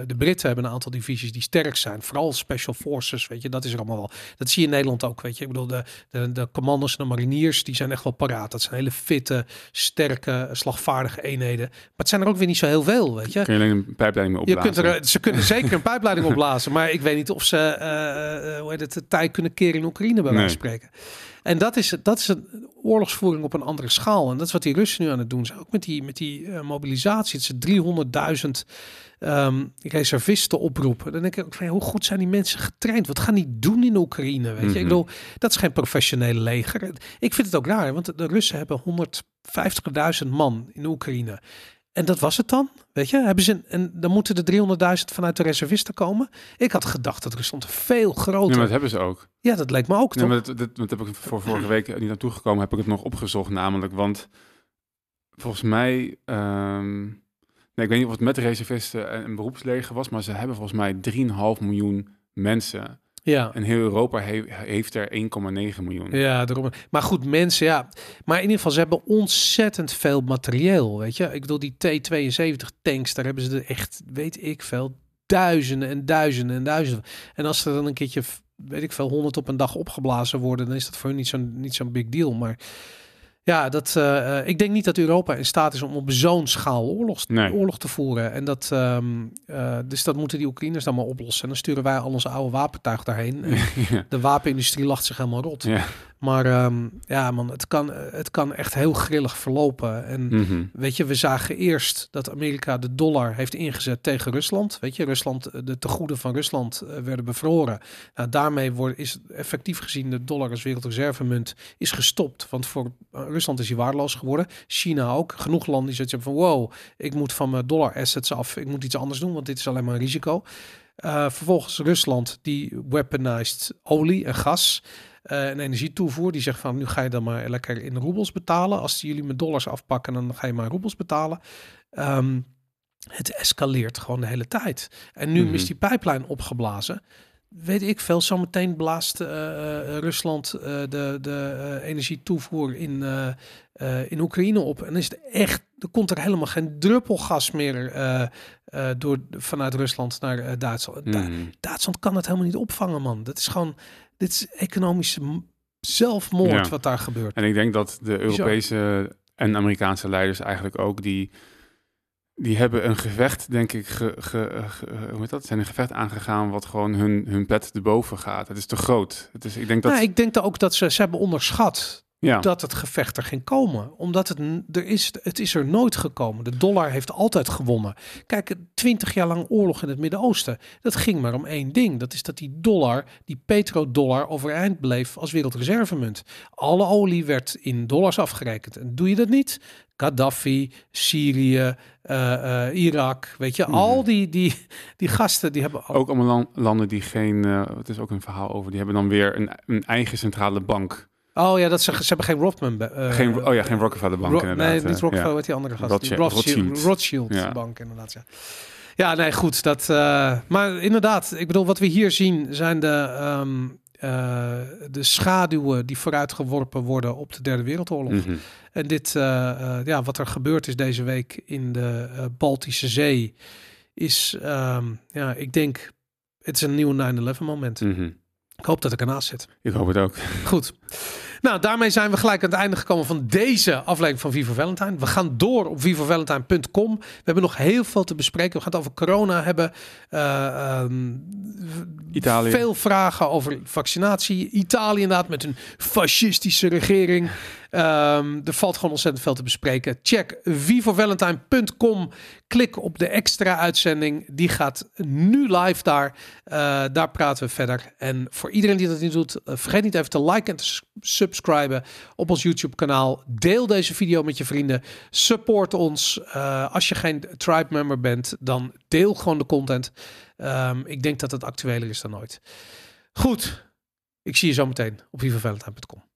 de Britten hebben een aantal divisies die sterk zijn. Vooral special forces, weet je, dat is er allemaal wel. Dat zie je in Nederland ook, weet je. Ik bedoel, de, de, de commando's en de mariniers, die zijn echt wel paraat. Dat zijn hele fitte, sterke, slagvaardige eenheden. Maar het zijn er ook weer niet zo heel veel, weet je. Kun je alleen een pijpleiding mee Je opblazen? kunt er, ze kunnen zeker een pijpleiding opblazen, maar ik weet niet of ze hoe heet het, kunnen keren in Oekraïne bij wijze van spreken. En dat is, dat is een oorlogsvoering op een andere schaal. En dat is wat die Russen nu aan het doen zijn. Ook met die, met die eh, mobilisatie. Het is 300.000 ehm, reservisten oproepen. Dan denk ik ook van, ja, hoe goed zijn die mensen getraind? Wat gaan die doen in Oekraïne? Weet je? Ik Mhm. bedoel, dat is geen professionele leger. Ik vind het ook raar, want de Russen hebben 150.000 man in Oekraïne. En dat was het dan, weet je? Hebben ze en dan moeten er 300.000 vanuit de reservisten komen. Ik had gedacht dat Rusland veel Ja, groter. maar Ja, dat hebben ze ook. dat leek me ook Ja, toch? maar dat, dat, dat heb ik voor vorige week niet naartoe gekomen, heb ik het nog opgezocht namelijk, want volgens mij, ehm, nee, ik weet niet of het met de reservisten en een beroepsleger was, maar ze hebben volgens mij 3,5 miljoen mensen. Ja. En heel Europa he- heeft er 1,9 miljoen. Ja, daarom. Maar goed, mensen, ja. Maar in ieder geval, ze hebben ontzettend veel materieel, weet je. Ik bedoel, die T-72 tanks, daar hebben ze er echt, weet ik veel, duizenden en duizenden en duizenden. En als er dan een keertje, weet ik veel, honderd op een dag opgeblazen worden, dan is dat voor hun niet zo'n niet zo'n big deal. Maar ja, dat, eh, eh, ik denk niet dat Europa in staat is om op zo'n schaal oorlog, Nee. oorlog te voeren. En dat, ehm, eh, dus dat moeten die Oekraïners dan maar oplossen. En dan sturen wij al onze oude wapentuig daarheen. Ja. de wapenindustrie lacht zich helemaal rot. Ja. Maar ehm, ja, man, het kan, het kan echt heel grillig verlopen. En Mhm. weet je, we zagen eerst dat Amerika de dollar heeft ingezet tegen Rusland. Weet je, Rusland, de tegoeden van Rusland werden bevroren. Nou, daarmee wordt, is effectief gezien de dollar als wereldreservemunt is gestopt. Want voor Rusland is hij waardeloos geworden. China ook. Genoeg landen die zoiets hebben van wow, ik moet van mijn dollar assets af. Ik moet iets anders doen, want dit is alleen maar een risico. Eh, vervolgens Rusland die weaponized olie en gas eh, en energietoevoer. Die zegt van nu ga je dan maar lekker in roebels betalen. Als jullie met dollars afpakken, dan ga je maar roebels betalen. Ehm, het escaleert gewoon de hele tijd. En nu Mhm. is die pijplijn opgeblazen. Weet ik veel, zometeen blaast uh, Rusland uh, de, de energietoevoer in, in Oekraïne op. En is het echt, er komt er helemaal geen druppel gas meer door, vanuit Rusland naar Duitsland. Mhm. Duitsland kan het helemaal niet opvangen, man. Dat is gewoon, dit is economische zelfmoord Ja. wat daar gebeurt. En ik denk dat de Europese en Amerikaanse leiders eigenlijk ook die, die hebben een gevecht, denk ik, ge, ge, ge- hoe heet dat? Zijn een gevecht aangegaan wat gewoon hun, hun pet erboven gaat. Het is te groot. Het is, ik denk dat, Nou, ik denk ook dat ze, ze hebben onderschat ja, dat het gevecht er ging komen. Omdat het, er is, het is er nooit gekomen. De dollar heeft altijd gewonnen. Kijk, twintig jaar lang oorlog in het Midden-Oosten. Dat ging maar om één ding. Dat is dat die dollar, die petrodollar, overeind bleef als wereldreservemunt. Alle olie werd in dollars afgerekend. En doe je dat niet? Gaddafi, Syrië, eh, eh, Irak, weet je, Mhm. al die, die, die gasten die hebben ook allemaal lan- landen die geen, eh, het is ook een verhaal over, die hebben dan weer een, een eigen centrale bank. Oh ja, dat ze, ze hebben geen Rothman. eh, geen, oh ja, geen Rockefeller bank Ro- inderdaad. Nee, niet Rockefeller, ja. wat die andere gast. Rothschild- die Rothschild, Rothschild. Ja. bank inderdaad, ja. Ja, nee, goed. Dat, eh, maar inderdaad, ik bedoel, wat we hier zien zijn de, ehm, eh, de schaduwen die vooruitgeworpen worden op de Derde Wereldoorlog. Mhm. En dit, ja, wat er gebeurd is deze week in de Baltische Zee, is, ehm, ja, ik denk, het is een nieuw 9-11 moment. Mhm. Ik hoop dat ik ernaast zit. Ik hoop het ook. Goed. Nou, daarmee zijn we gelijk aan het einde gekomen van deze aflevering van Vivo Valentine. We gaan door op vivovalentine.com. We hebben nog heel veel te bespreken. We gaan het over corona hebben. Eh, ehm, Italië. Veel vragen over vaccinatie. Italië inderdaad met een fascistische regering. Ehm, er valt gewoon ontzettend veel te bespreken. Check vivovalentine.com. Klik op de extra uitzending. Die gaat nu live daar. Eh, daar praten we verder. En voor iedereen die dat niet doet, eh, vergeet niet even te liken en te subscriben op ons YouTube kanaal. Deel deze video met je vrienden. Support ons. Eh, als je geen tribe member bent, dan deel gewoon de content. Ehm, ik denk dat het actueler is dan ooit. Goed. Ik zie je zo meteen op vivavalentine.com.